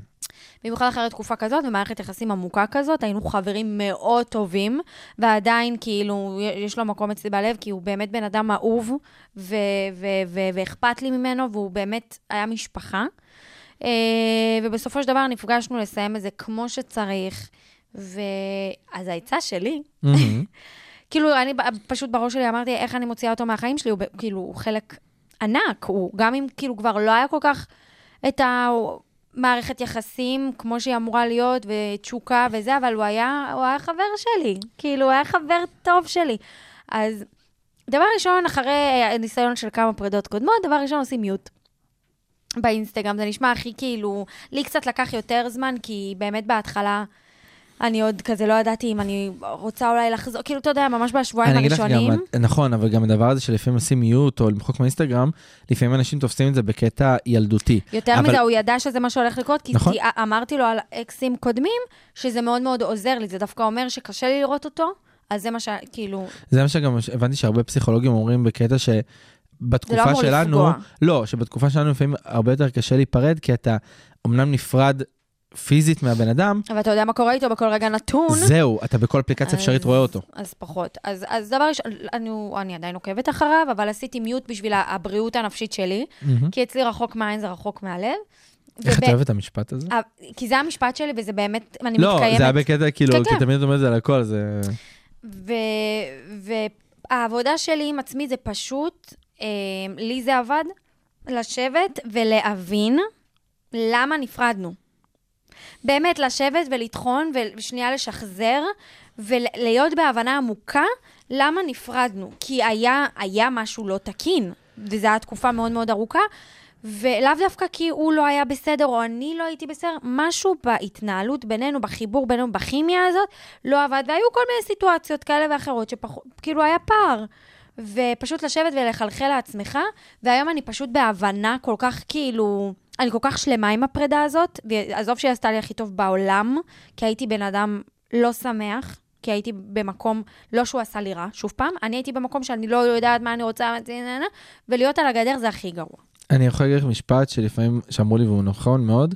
Speaker 5: במיוחד אחרי תקופה כזאת, ומערכת יחסים עמוקה כזאת, היינו חברים מאוד טובים, ועדיין כאילו, יש לו מקום אצלי בלב, כי הוא באמת בן אדם אהוב, ו- ו- ו- ואכפת לי ממנו, והוא באמת היה משפחה. אה, ובסופו של דבר נפגשנו לסיים את זה כמו שצריך, ואז העצה שלי. כאילו, אני פשוט בראש שלי אמרתי, איך אני מוציאה אותו מהחיים שלי, הוא כאילו, הוא חלק ענק, הוא גם אם כאילו כבר לא היה כל כך את המערכת יחסים כמו שהיא אמורה להיות, ותשוקה וזה, אבל הוא היה, הוא היה חבר שלי, כאילו, הוא היה חבר טוב שלי. אז דבר ראשון, אחרי ניסיון של כמה פרידות קודמות, דבר ראשון עושים מיוט. באינסטגרם, זה נשמע הכי כאילו, לי קצת לקח יותר זמן, כי באמת בהתחלה אני עוד כזה לא ידעתי אם אני רוצה אולי לחזור, כאילו, אתה יודע, ממש בשבועיים
Speaker 4: אני אגיד לך
Speaker 5: הראשונים.
Speaker 4: גם, נכון, אבל גם הדבר הזה שלפעמים עושים מיוט או למחוק מהאינסטגרם, לפעמים אנשים תופסים את זה בקטע ילדותי.
Speaker 5: יותר
Speaker 4: אבל-
Speaker 5: מזה, הוא ידע שזה מה שהולך לקרות, כי,
Speaker 4: נכון.
Speaker 5: כי אמרתי לו על אקסים קודמים, שזה מאוד מאוד עוזר לי, זה דווקא אומר שקשה לי לראות אותו, אז זה מה ש... כאילו,
Speaker 4: זה מה שגם הבנתי שהרבה פסיכולוגים אומרים בקטע ש...
Speaker 5: לא
Speaker 4: בתקופה
Speaker 5: אמור
Speaker 4: שלנו,
Speaker 5: לפגוע.
Speaker 4: לא, שבתקופה שלנו לפעמים הרבה יותר קשה להיפרד, כי אתה אמנם נפרד פיזית מהבן אדם,
Speaker 5: אבל אתה יודע מה קורה איתו בכל רגע נתון.
Speaker 4: זהו, אתה בכל אפליקציה אפשרית
Speaker 5: אז-
Speaker 4: רואה אותו.
Speaker 5: אז פחות. אז, אז דבר ראשון, אני, אני עדיין עוקבת אחריו, אבל עשיתי מיוט בשביל הבריאות הנפשית שלי,
Speaker 4: מהמם.
Speaker 5: כי אצלי רחוק מהעין זה רחוק מהלב.
Speaker 4: איך את אוהבת את המשפט הזה?
Speaker 5: אה, כי זה המשפט שלי, וזה באמת, אני
Speaker 4: לא,
Speaker 5: מתקיימת.
Speaker 4: זה היה בקטע כאילו,
Speaker 5: כן,
Speaker 4: כי
Speaker 5: כן.
Speaker 4: תמיד את אומרת את זה על הכל, זה...
Speaker 5: והעבודה שלי עם עצמי זה פשוט, אה, לי זה עבד, לשבת ולהבין למה נפרדנו. באמת, לשבת ולטחון ושנייה לשחזר ולהיות בהבנה עמוקה למה נפרדנו. כי היה, היה משהו לא תקין, וזו הייתה תקופה מאוד מאוד ארוכה, ולאו דווקא כי הוא לא היה בסדר או אני לא הייתי בסדר, משהו בהתנהלות בינינו, בחיבור בינינו, בכימיה הזאת, לא עבד, והיו כל מיני סיטואציות כאלה ואחרות שפחות, כאילו היה פער. ופשוט לשבת ולחלחל לעצמך, והיום אני פשוט בהבנה כל כך כאילו, אני כל כך שלמה עם הפרידה הזאת, ועזוב שהיא עשתה לי הכי טוב בעולם, כי הייתי בן אדם לא שמח, כי הייתי במקום, לא שהוא עשה לי רע, שוב פעם, אני הייתי במקום שאני לא יודעת מה אני רוצה, ולהיות על הגדר זה הכי גרוע.
Speaker 4: אני יכול להגיד לך משפט שלפעמים, שאמרו לי והוא נכון מאוד,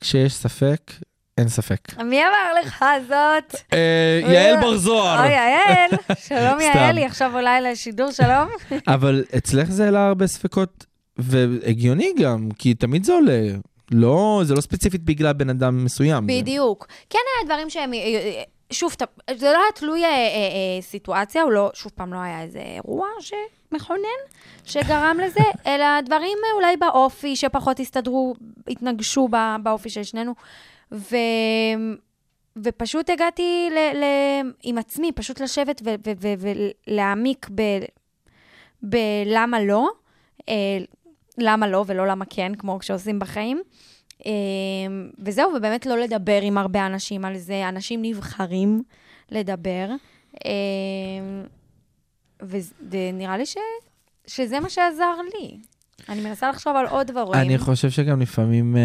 Speaker 4: כשיש ספק, אין ספק.
Speaker 5: מי אמר לך זאת?
Speaker 4: אה, יעל בר זוהר.
Speaker 5: אוי, יעל, שלום. יעל, היא עכשיו עולה לשידור, שלום.
Speaker 4: אבל אצלך זה העלה הרבה ספקות, והגיוני גם, כי תמיד זה עולה. לא, זה לא ספציפית בגלל בן אדם מסוים.
Speaker 5: בדיוק. כן היה דברים שהם, אה, אה, שוב, זה לא היה תלוי אה, אה, אה, סיטואציה, הוא לא, שוב פעם, לא היה איזה אירוע שמכונן, שגרם לזה, אלא דברים אה, אולי באופי, שפחות הסתדרו, התנגשו ב- באופי של שנינו. ו... ופשוט הגעתי ל, ל, עם עצמי, פשוט לשבת ו- ו- ו- ולהעמיק ב, בלמה לא, למה לא ולא למה כן, כמו שעושים בחיים. אה, וזהו, ובאמת לא לדבר עם הרבה אנשים על זה, אנשים נבחרים לדבר. אה, ונראה לי ש, שזה מה שעזר לי. אני מנסה לחשוב על עוד דברים.
Speaker 4: אני חושב שגם לפעמים, אה,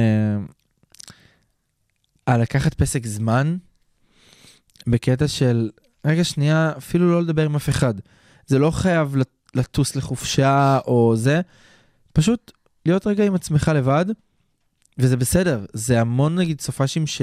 Speaker 4: על לקחת פסק זמן, בקטע של, רגע שנייה, אפילו לא לדבר עם אף אחד. זה לא חייב לט- לטוס לחופשה או זה, פשוט להיות רגע עם עצמך לבד, וזה בסדר. זה המון נגיד סופאשים ש...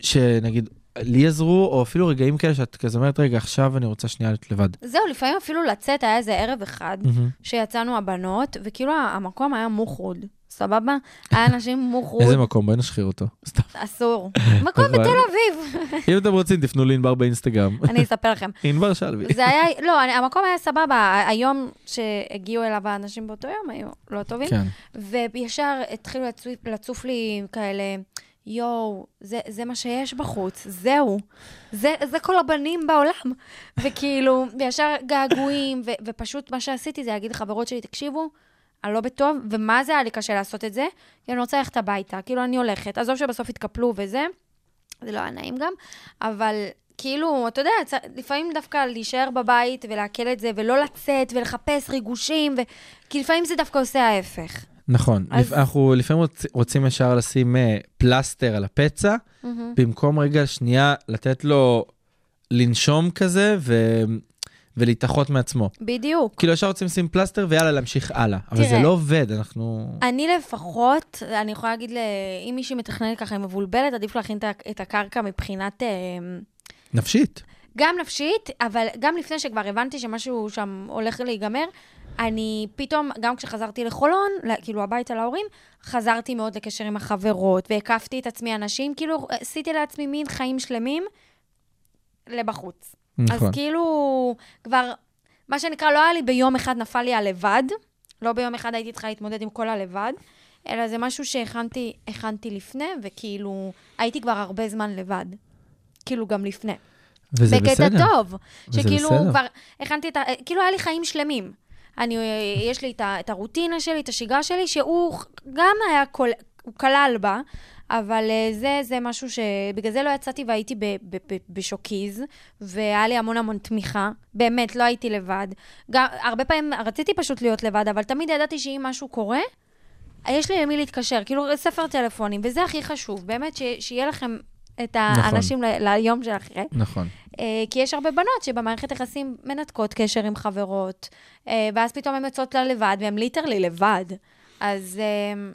Speaker 4: שנגיד, לי עזרו, או אפילו רגעים כאלה שאת כזה אומרת, רגע, עכשיו אני רוצה שנייה להיות לבד.
Speaker 5: זהו, לפעמים אפילו לצאת, היה איזה ערב אחד,
Speaker 4: מהמם.
Speaker 5: שיצאנו הבנות, וכאילו המקום היה מוחרוד, סבבה? היה אנשים מוחרוד,
Speaker 4: איזה מקום? בואי נשחיר אותו. סתם.
Speaker 5: אסור. מקום בתל אביב,
Speaker 4: אם אתם רוצים, תפנו לענבר באינסטגרם.
Speaker 5: אני אספר לכם.
Speaker 4: ענבר שלוי.
Speaker 5: זה היה, לא, המקום היה סבבה, היום שהגיעו אליו האנשים באותו יום היו לא טובים,
Speaker 4: כן.
Speaker 5: וישר התחילו לצוף, לצוף לי כאלה, יואו, זה, זה מה שיש בחוץ, זהו. זה, זה כל הבנים בעולם. וכאילו, וישר געגועים, ו, ופשוט מה שעשיתי זה להגיד לחברות שלי, תקשיבו, אני לא בטוב, ומה זה היה לי קשה לעשות את זה? כי אני רוצה ללכת הביתה, כאילו אני הולכת, עזוב שבסוף התקפלו וזה, זה לא היה נעים גם, אבל כאילו, אתה יודע, צ- לפעמים דווקא להישאר בבית ולעכל את זה, ולא לצאת ולחפש ריגושים, ו... כי לפעמים זה דווקא עושה ההפך.
Speaker 4: נכון,
Speaker 5: אז-
Speaker 4: אנחנו לפעמים רוצ- רוצים ישר לשים אה, פלסטר על הפצע, במקום רגע שנייה לתת לו לנשום כזה ו... ולהתאחות מעצמו.
Speaker 5: בדיוק.
Speaker 4: כאילו ישר רוצים לשים פלסטר ויאללה להמשיך הלאה, אבל זה
Speaker 5: תראה.
Speaker 4: לא עובד, אנחנו...
Speaker 5: אני לפחות, אני יכולה להגיד, ל... אם מישהי מתכננת ככה, היא מבולבלת, עדיף להכין את הקרקע מבחינת... אה,
Speaker 4: נפשית.
Speaker 5: גם נפשית, אבל גם לפני שכבר הבנתי שמשהו שם הולך להיגמר, אני פתאום, גם כשחזרתי לחולון, כאילו הביתה להורים, חזרתי מאוד לקשר עם החברות, והקפתי את עצמי אנשים, כאילו עשיתי לעצמי מין חיים שלמים לבחוץ. אז
Speaker 4: נכון.
Speaker 5: כאילו, כבר, מה שנקרא, לא היה לי ביום אחד נפל לי הלבד, לא ביום אחד הייתי צריכה להתמודד עם כל הלבד, אלא זה משהו שהכנתי הכנתי לפני, וכאילו, הייתי כבר הרבה זמן לבד. כאילו, גם לפני.
Speaker 4: וזה
Speaker 5: בקטע
Speaker 4: בסדר.
Speaker 5: טוב.
Speaker 4: וזה
Speaker 5: שכאילו
Speaker 4: בסדר.
Speaker 5: כבר הכנתי את ה... כאילו היה לי חיים שלמים. אני, יש לי את, ה, את הרוטינה שלי, את השגרה שלי, שהוא גם היה, כל, הוא כלל בה, אבל אה, זה, זה משהו שבגלל זה לא יצאתי והייתי ב, ב, ב, בשוקיז, והיה לי המון המון תמיכה. באמת, לא הייתי לבד. גם, הרבה פעמים רציתי פשוט להיות לבד, אבל תמיד ידעתי שאם משהו קורה, יש לי למי להתקשר, כאילו ספר טלפונים, וזה הכי חשוב, באמת, ש, שיהיה לכם את האנשים ל, ליום של אחרי.
Speaker 4: נכון.
Speaker 5: אה, כי יש הרבה בנות שבמערכת יחסים מנתקות קשר עם חברות, אה, ואז פתאום הן יוצאות לה לבד, והן ליטרלי לבד. אז אה,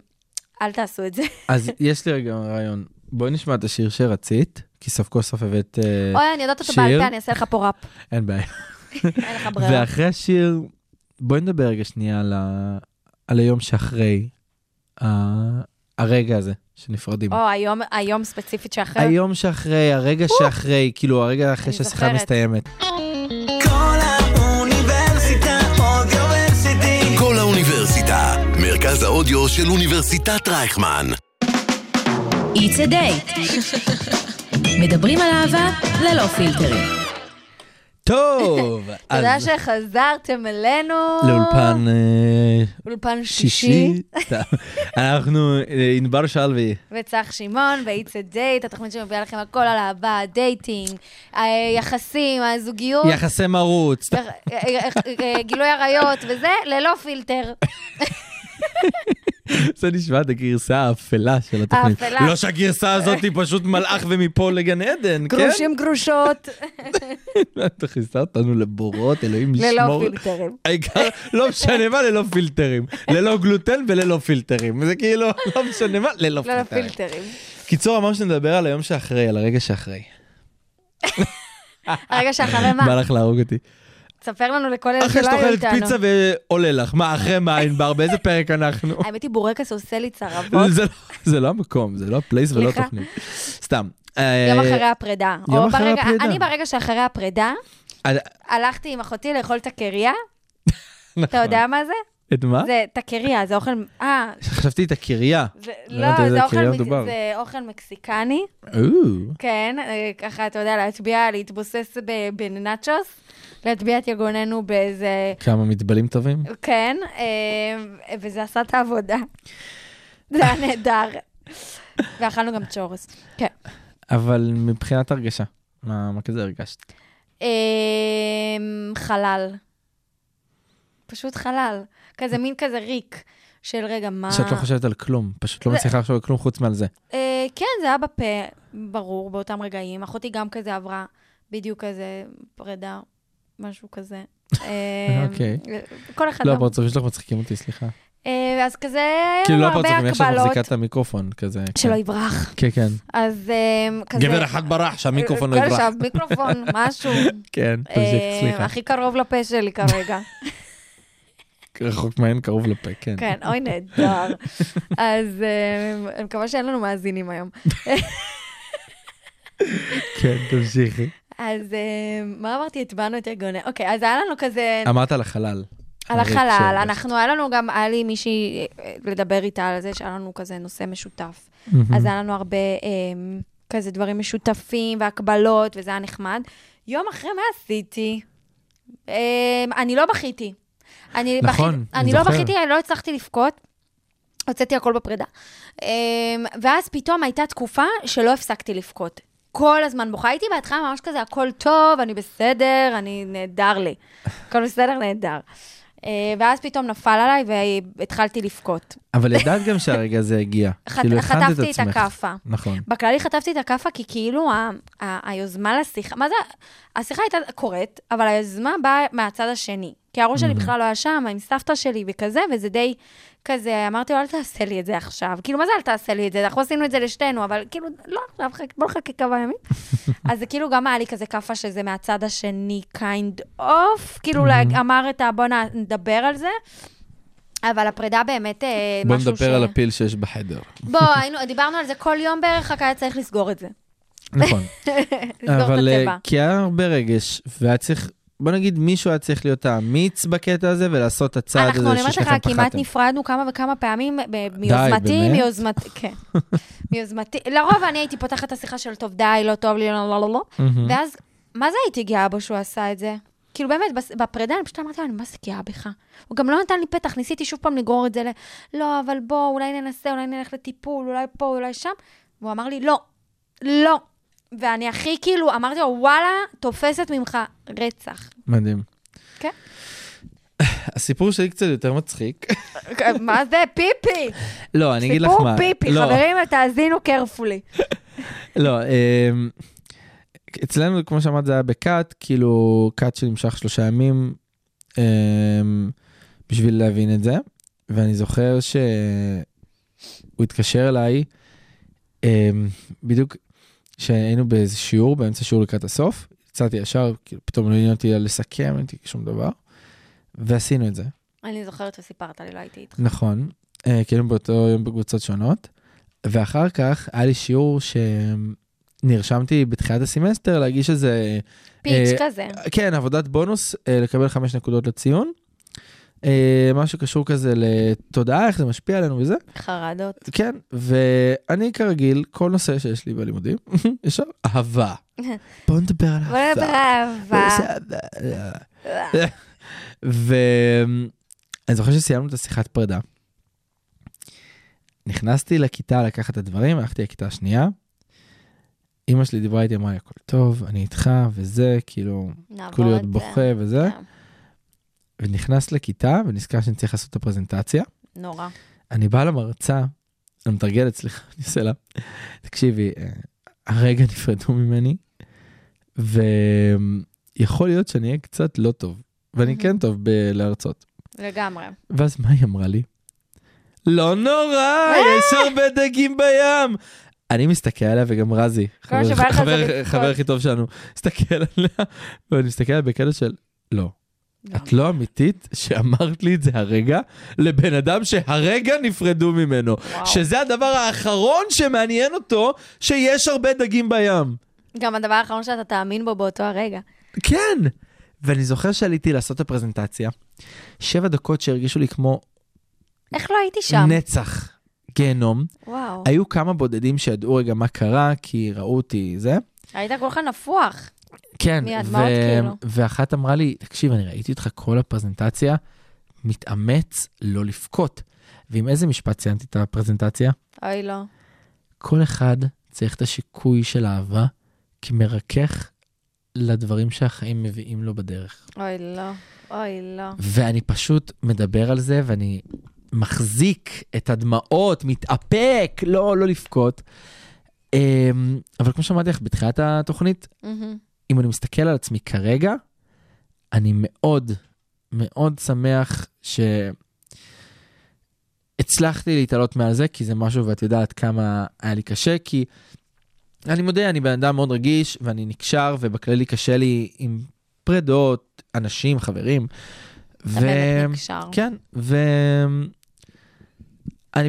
Speaker 5: אל תעשו את זה.
Speaker 4: אז יש לי רגע רעיון. בואי נשמע את השיר שרצית, כי סוף כל סוף הבאת... אה,
Speaker 5: אוי, אני יודעת אותו
Speaker 4: שיר?
Speaker 5: בעל פה, אני אעשה לך פה ראפ.
Speaker 4: אין בעיה.
Speaker 5: אין לך ברירה.
Speaker 4: ואחרי השיר, בואי נדבר רגע שנייה על, ה... על היום שאחרי ה... הרגע הזה שנפרדים.
Speaker 5: או, היום- היום ספציפית שאחרי.
Speaker 4: היום שאחרי, הרגע שאחרי, כאילו הרגע אחרי שהשיחה. מסתיימת.
Speaker 1: מרכז האודיו של אוניברסיטת רייכמן.
Speaker 3: It's a date. מדברים על אהבה ללא פילטרים.
Speaker 4: טוב,
Speaker 5: תודה
Speaker 4: אז
Speaker 5: שחזרתם אלינו.
Speaker 4: לאולפן אה,
Speaker 5: אולפן
Speaker 4: שישי. אנחנו אה, ענבר שלוי.
Speaker 5: וצח שמעון ב-It's a Date, התוכנית שמביאה לכם הכל על אהבה, דייטינג, היחסים, הזוגיות,
Speaker 4: יחסי מרוץ.
Speaker 5: אה, גילוי עריות וזה, ללא פילטר.
Speaker 4: זה נשמע את הגרסה האפלה של התוכנית.
Speaker 5: האפלה.
Speaker 4: לא שהגרסה הזאת היא פשוט מלאך ומפה לגן עדן, כן?
Speaker 5: גרושים גרושות,
Speaker 4: אתה כיסה אותנו לבורות, אלוהים
Speaker 5: ללא
Speaker 4: ישמור.
Speaker 5: פילטרים.
Speaker 4: העיקר, לא משנה מה, ללא פילטרים. ללא גלוטן וללא פילטרים. זה כאילו, לא משנה מה, ללא
Speaker 5: ללא.
Speaker 4: פילטרים. קיצור, אמרנו שנדבר על היום שאחרי, על הרגע שאחרי.
Speaker 5: הרגע שאחרי מה?
Speaker 4: בא לך להרוג אותי.
Speaker 5: תספר לנו לכל אלה
Speaker 4: אחרי
Speaker 5: שלא היו
Speaker 4: שאת אוכלת
Speaker 5: איתנו.
Speaker 4: פיצה ועולה לך. מה, אחרי מה, ענבר? באיזה פרק אנחנו?
Speaker 5: האמת היא, בורקס עושה לי צרבות.
Speaker 4: זה לא- לא המקום, זה לא הפלייס ולא. התוכנית. סתם.
Speaker 5: יום
Speaker 4: אה,
Speaker 5: אחרי הפרידה.
Speaker 4: יום אחרי הפרידה.
Speaker 5: אני ברגע שאחרי הפרידה, הלכתי עם אחותי לאכול.
Speaker 4: נכון.
Speaker 5: אתה יודע מה זה?
Speaker 4: את מה?
Speaker 5: זה תקריה, זה אוכל... אה,
Speaker 4: חשבתי את הקריה. לא
Speaker 5: לא, זה אוכל
Speaker 4: קריה
Speaker 5: מק-
Speaker 4: מדובר.
Speaker 5: זה אוכל מקסיקני. כן, אה, ככה, אתה יודע, להטביע, להתבוסס בנאצ'וס, להטביע את יגוננו באיזה...
Speaker 4: כמה מטבלים טובים.
Speaker 5: כן, אה, וזה עשה את העבודה. זה היה נהדר. ואכלנו גם צ'ורס. כן.
Speaker 4: אבל מבחינת הרגשה, מה מה כזה הרגשת?
Speaker 5: אה, חלל. פשוט חלל. כזה מין כזה ריק של רגע, מה...
Speaker 4: שאת לא חושבת על כלום, פשוט לא מצליחה לחשוב על כלום חוץ מעל זה.
Speaker 5: אה, כן, זה היה בפה, ברור, באותם רגעים. אחותי גם כזה עברה בדיוק כזה פרידה, משהו כזה. אה,
Speaker 4: אוקיי.
Speaker 5: כל אחד...
Speaker 4: לא,
Speaker 5: גם.
Speaker 4: הפרצופים שלך מצחיקים אותי, סליחה.
Speaker 5: אה, אז כזה, היה
Speaker 4: כאילו
Speaker 5: לנו
Speaker 4: לא
Speaker 5: הרבה
Speaker 4: הפרצופים, איך שאת
Speaker 5: הקבלות.
Speaker 4: מחזיקה את המיקרופון, כזה.
Speaker 5: שלא
Speaker 4: כן.
Speaker 5: יברח.
Speaker 4: כן, כן.
Speaker 5: אז אה, כזה...
Speaker 4: גבר אחד ברח, שהמיקרופון לא
Speaker 5: כל
Speaker 4: יברח.
Speaker 5: השאר, מיקרופון, משהו.
Speaker 4: כן, תמשיך, סליחה.
Speaker 5: הכי קרוב לפה שלי כרגע.
Speaker 4: רחוק מהן, קרוב לפה, כן.
Speaker 5: כן, אוי, נהדר. אז אני מקווה שאין לנו מאזינים היום.
Speaker 4: כן, תמשיכי.
Speaker 5: אז אה, מה אמרתי? הטבענו את יגונה. אוקיי, אז היה לנו כזה...
Speaker 4: אמרת על החלל.
Speaker 5: על החלל. אנחנו, היה לנו גם, היה לי מישהי אה, לדבר איתה על זה, שהיה לנו כזה נושא משותף. אז היה לנו הרבה אה, כזה דברים משותפים והקבלות, וזה היה נחמד. יום אחרי מה עשיתי? אני לא בכיתי. אני
Speaker 4: נכון,
Speaker 5: בכיתי,
Speaker 4: אני
Speaker 5: אני לא
Speaker 4: זוכר.
Speaker 5: בכיתי, אני לא הצלחתי לבכות. הוצאתי הכל בפרידה. ואז פתאום הייתה תקופה שלא הפסקתי לבכות. כל הזמן בוכה. הייתי בהתחלה ממש כזה, הכל טוב, אני בסדר, אני נהדר לי. הכל בסדר, נהדר. אה, ואז פתאום נפל עליי והתחלתי לבכות.
Speaker 4: אבל ידעת גם שהרגע הזה הגיע. כאילו, הכנת את
Speaker 5: חטפתי את
Speaker 4: עצמך.
Speaker 5: הכאפה.
Speaker 4: נכון.
Speaker 5: בכללי חטפתי את הכאפה כי כאילו ה- ה- היוזמה לשיחה, מה זה, השיחה הייתה קורית, אבל היוזמה באה מהצד השני. כי הראש שלי בכלל לא היה שם, עם סבתא שלי וכזה, וזה די כזה, אמרתי לו, אל תעשה לי את זה עכשיו. כאילו, מה זה אל תעשה לי את זה? אנחנו עשינו את זה לשתינו, אבל כאילו, לא עכשיו, חכ- בוא נחכה כמה ימים. אז זה כאילו גם היה לי כזה כאפה שזה מהצד השני, kind of, כאילו, אמר את ה... בוא נדבר על זה. אבל הפרידה באמת אה,
Speaker 4: בוא
Speaker 5: משהו
Speaker 4: נדבר על הפיל שיש בחדר.
Speaker 5: בוא, היינו, דיברנו על זה כל יום בערך, רק היה צריך לסגור את זה.
Speaker 4: נכון.
Speaker 5: לסגור את
Speaker 4: אה,
Speaker 5: הצבע.
Speaker 4: כי היה הרבה רגש, והיה צריך, בוא נגיד, מישהו היה צריך להיות האמיץ בקטע הזה ולעשות את הצעד הזה
Speaker 5: אנחנו, אני אומרת לך,
Speaker 4: ששניכם
Speaker 5: כמעט
Speaker 4: פחדתם.
Speaker 5: נפרדנו כמה וכמה פעמים מיוזמתי? מיוזמתי, כן. מיוזמתי, לרוב אני הייתי פותחת את השיחה של טוב, די, לא טוב לי, לא, לא, לא, לא. ואז, מה זה הייתי גאה בו שהוא עשה את זה? כאילו באמת, בפרידה אני פשוט אמרתי לו, אני מה זה גאה בך? הוא גם לא נתן לי פתח, ניסיתי שוב פעם לגרור את זה ל... לא, אבל בוא, אולי ננסה, אולי נלך לטיפול, אולי פה, אולי שם. והוא אמר לי, לא, לא. ואני הכי כאילו, אמרתי לו, וואלה, תופסת ממך רצח.
Speaker 4: מדהים.
Speaker 5: כן.
Speaker 4: הסיפור שלי קצת יותר מצחיק.
Speaker 5: מה זה פיפי?
Speaker 4: לא, אני אגיד לך
Speaker 5: סיפור
Speaker 4: מה.
Speaker 5: פיפי,
Speaker 4: לא,
Speaker 5: חברים, תאזינו קרפולי.
Speaker 4: לא, אמ, אצלנו, כמו שאמרת, זה היה בקאט, כאילו, קאט שנמשך שלושה ימים, אמ, בשביל להבין את זה. ואני זוכר שהוא התקשר אליי, אמ, בדיוק כשהיינו באיזה שיעור, באמצע שיעור לקראת הסוף, יצאתי ישר, כאילו, פתאום לא עניין אותי לסכם, לא הייתי שום דבר, ועשינו את זה.
Speaker 5: אני זוכרת וסיפרת לי, לא הייתי איתך.
Speaker 4: נכון, אה, היינו באותו יום בקבוצות שונות, ואחר כך היה לי שיעור שנרשמתי בתחילת הסמסטר להגיש איזה,
Speaker 5: פיץ'
Speaker 4: אה,
Speaker 5: כזה.
Speaker 4: כן, עבודת בונוס, אה, לקבל חמש נקודות לציון. אה, משהו קשור כזה לתודעה, איך זה משפיע עלינו וזה.
Speaker 5: חרדות.
Speaker 4: כן, ואני כרגיל, כל נושא שיש לי בלימודים, ישר אהבה. בוא נדבר על
Speaker 5: בוא נדבר על אהבה.
Speaker 4: ואני זוכר שסיימנו את השיחת פרידה. נכנסתי לכיתה לקחת את הדברים, הלכתי לכיתה השנייה. אמא שלי דיברה איתי, אמרה לי, הכל טוב, אני איתך, וזה, כאילו, כולי עוד. בוכה וזה.
Speaker 5: כן.
Speaker 4: ונכנס לכיתה, ונזכר שאני צריך לעשות את הפרזנטציה.
Speaker 5: נורא.
Speaker 4: אני בא למרצה, המתרגלת, סליחה, אני עושה לה, תקשיבי, אה, הרגע נפרדו ממני, ויכול להיות שאני אהיה קצת לא טוב, ואני. כן טוב בלהרצות.
Speaker 5: לגמרי.
Speaker 4: ואז מה היא אמרה לי? לא נורא, יש הרבה דגים בים. אני מסתכל עליה וגם רזי. חבר הכי טוב שלנו, מסתכל עליה, ואני מסתכל עליה בקטע של, לא, את לא אמיתית שאמרת לי את זה הרגע לבן אדם שהרגע נפרדו ממנו.
Speaker 5: וואו.
Speaker 4: שזה הדבר האחרון שמעניין אותו, שיש הרבה דגים בים.
Speaker 5: גם הדבר האחרון שאתה תאמין בו באותו הרגע.
Speaker 4: כן. ואני זוכר שעליתי לעשות את הפרזנטציה, שבע דקות שהרגישו לי כמו
Speaker 5: איך לא הייתי שם?
Speaker 4: נצח גיהנום.
Speaker 5: וואו.
Speaker 4: היו כמה בודדים שידעו רגע מה קרה, כי ראו אותי זה.
Speaker 5: היית כולך נפוח.
Speaker 4: כן,
Speaker 5: מהדמעות כאילו.
Speaker 4: ואחת אמרה לי, תקשיב, אני ראיתי אותך כל הפרזנטציה, מתאמץ לא לבכות. ועם איזה משפט ציינתי את הפרזנטציה?
Speaker 5: אוי, לא.
Speaker 4: כל אחד צריך את השיקוי של אהבה כמרכך לדברים שהחיים מביאים לו בדרך.
Speaker 5: אוי, לא. אוי, לא.
Speaker 4: ואני פשוט מדבר על זה, ואני מחזיק את הדמעות, מתאפק, לא, לא לבכות. אמ, אבל כמו שאמרתי לך בתחילת התוכנית,
Speaker 5: מהמם.
Speaker 4: אם אני מסתכל על עצמי כרגע, אני מאוד מאוד שמח שהצלחתי להתעלות מעל זה, כי זה משהו, ואת יודעת כמה היה לי קשה, כי אני מודה, אני בן אדם מאוד רגיש, ואני נקשר, ובכללי קשה לי עם פרדות, אנשים, חברים.
Speaker 5: נקשר.
Speaker 4: כן, ואני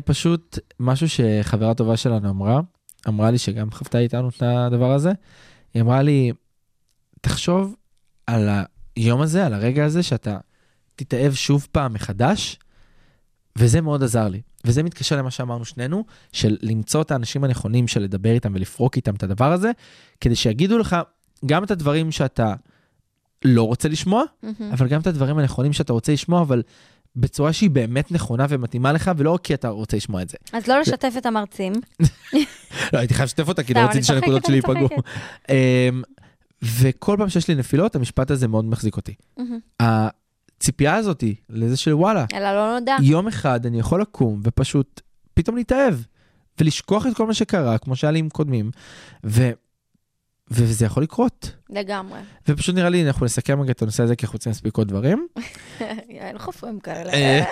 Speaker 4: פשוט, משהו שחברה טובה שלנו אמרה, אמרה לי שגם חוותה איתנו את הדבר הזה, היא אמרה לי, תחשוב על היום הזה, על הרגע הזה, שאתה תתאהב שוב פעם מחדש, וזה מאוד עזר לי. וזה מתקשר למה שאמרנו שנינו, של למצוא את האנשים הנכונים של לדבר איתם ולפרוק איתם את הדבר הזה, כדי שיגידו לך גם את הדברים שאתה לא רוצה לשמוע,
Speaker 5: מהמם.
Speaker 4: אבל גם את הדברים הנכונים שאתה רוצה לשמוע, אבל בצורה שהיא באמת נכונה ומתאימה לך, ולא כי אתה רוצה לשמוע את זה.
Speaker 5: אז לא לשתף את המרצים.
Speaker 4: לא, הייתי חייב לשתף אותה, כי לא רציתי שהנקודות שלי ייפגעו. וכל פעם שיש לי נפילות, המשפט הזה מאוד מחזיק אותי.
Speaker 5: מהמם.
Speaker 4: הציפייה הזאת לזה של וואלה,
Speaker 5: אלא לא נודע.
Speaker 4: יום אחד אני יכול לקום ופשוט פתאום להתאהב, ולשכוח את כל מה שקרה, כמו שהיה לי עם קודמים, ו... וזה יכול לקרות.
Speaker 5: לגמרי.
Speaker 4: ופשוט נראה לי, אנחנו נסכם רגע את הנושא הזה, כי אנחנו רוצים להספיק עוד דברים.
Speaker 5: אין חופרים כאלה.
Speaker 4: אה,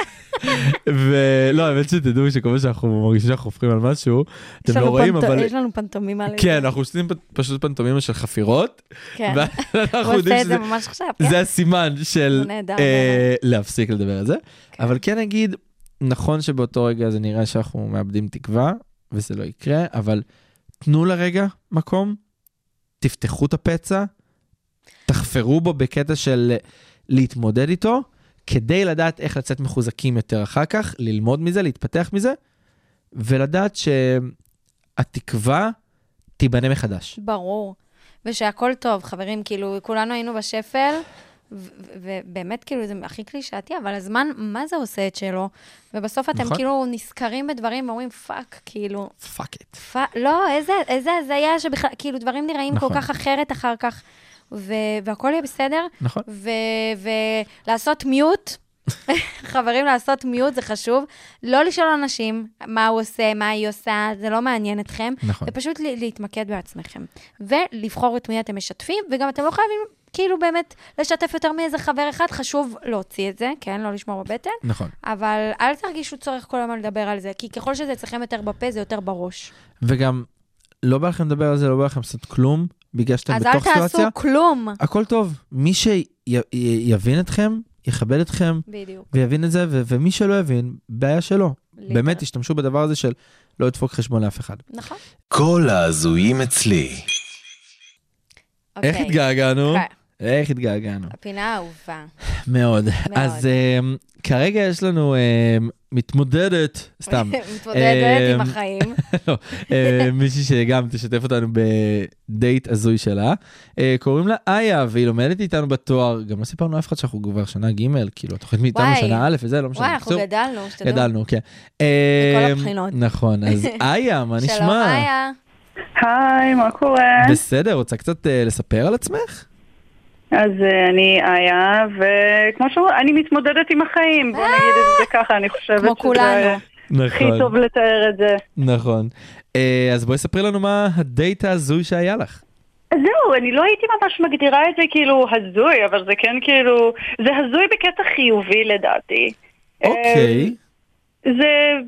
Speaker 4: ולא, האמת שתדעו שכל שאנחנו מרגישים שאנחנו חופרים על משהו, אתם לא רואים, אבל...
Speaker 5: יש לנו פנטומימה לזה.
Speaker 4: כן, אנחנו עושים פשוט פנטומימה של חפירות,
Speaker 5: כן. הוא עושה את זה ממש עכשיו, כן?
Speaker 4: זה הסימן של אה, להפסיק לדבר על זה.
Speaker 5: כן.
Speaker 4: אבל כן נגיד, נכון שבאותו רגע זה נראה שאנחנו מאבדים תקווה, וזה לא יקרה, אבל תנו לרגע מקום, תפתחו את הפצע, תחפרו בו בקטע של להתמודד איתו, כדי לדעת איך לצאת מחוזקים יותר אחר כך, ללמוד מזה, להתפתח מזה, ולדעת שהתקווה תיבנה מחדש.
Speaker 5: ברור. ושהכול טוב, חברים, כאילו, כולנו היינו בשפל, ובאמת, כאילו, זה הכי קלישאתי, אבל הזמן, מה זה עושה את שלו? ובסוף אתם
Speaker 4: נכון.
Speaker 5: כאילו נזכרים בדברים ואומרים, fuck, כאילו,
Speaker 4: fuck it.
Speaker 5: fuck, לא, איזה, איזה הזיה שבכלל, כאילו, דברים נראים
Speaker 4: נכון.
Speaker 5: כל כך אחרת אחר כך, ו- והכול יהיה בסדר,
Speaker 4: נכון?
Speaker 5: ו- ולעשות מיוט. חברים, לעשות מיוט זה חשוב. לא לשאול אנשים מה הוא עושה, מה היא עושה, זה לא מעניין אתכם.
Speaker 4: נכון.
Speaker 5: ופשוט להתמקד בעצמכם. ולבחור את מי אתם משתפים, וגם אתם לא חייבים כאילו באמת לשתף יותר מאיזה חבר אחד, חשוב להוציא את זה, כן? לא לשמור בבטן,
Speaker 4: נכון.
Speaker 5: אבל אל תרגישו צורך כל הזמן לדבר על זה, כי ככל שזה אצלכם יותר בפה, זה יותר בראש.
Speaker 4: וגם, לא בא לכם לדבר על זה, לא בא לכם לעשות כלום, בגלל שאתם
Speaker 5: אז אל
Speaker 4: בתוך
Speaker 5: תעשו
Speaker 4: סיטואציה.
Speaker 5: כלום.
Speaker 4: הכל טוב. מי שיבין אתכם, יכבד אתכם,
Speaker 5: בדיוק.
Speaker 4: ויבין את זה, ו- ומי שלא יבין, בעיה שלו.
Speaker 5: ליטרלי.
Speaker 4: באמת, תשתמשו בדבר הזה של לא לדפוק חשבון לאף אחד.
Speaker 5: נכון.
Speaker 1: כל ההזויים אצלי.
Speaker 4: איך
Speaker 5: אוקיי.
Speaker 4: התגעגענו?
Speaker 5: כן.
Speaker 4: איך התגעגענו?
Speaker 5: הפינה האהובה.
Speaker 4: מאוד. אז um, כרגע יש לנו um, מתמודדת, סתם.
Speaker 5: מתמודדת עם
Speaker 4: אמ,
Speaker 5: החיים.
Speaker 4: לא, מישהי שגם תשתף אותנו בדייט הזוי שלה. אה, קוראים לה איה, והיא לומדת איתנו בתואר. גם לא סיפרנו אף אחד שאנחנו כבר שנה ג', כאילו, התוכנית מאיתנו. שנה א' וזה, לא משנה.
Speaker 5: וואי, אנחנו גדלנו, שתדעו.
Speaker 4: גדלנו, כן. אה,
Speaker 5: הבחינות.
Speaker 4: נכון, אז איה, מה
Speaker 5: שלום,
Speaker 4: נשמע?
Speaker 5: איה.
Speaker 6: היי, מה קורה?
Speaker 4: בסדר, רוצה קצת אה, לספר על עצמך?
Speaker 6: אז אה, אני איה, וכמו שאומרים, אני מתמודדת עם החיים, בוא נגיד את זה ככה, אני חושבת
Speaker 5: כמו
Speaker 6: שזה
Speaker 5: כולנו.
Speaker 6: הכי
Speaker 4: נכון,
Speaker 6: טוב לתאר את זה.
Speaker 4: נכון. אה, אז בואי ספרי לנו מה הדייט ההזוי שהיה לך.
Speaker 6: זהו, אני לא הייתי ממש מגדירה את זה כאילו הזוי, אבל זה כן כאילו, זה הזוי בקטע חיובי לדעתי.
Speaker 4: אוקיי.
Speaker 6: אה, זה...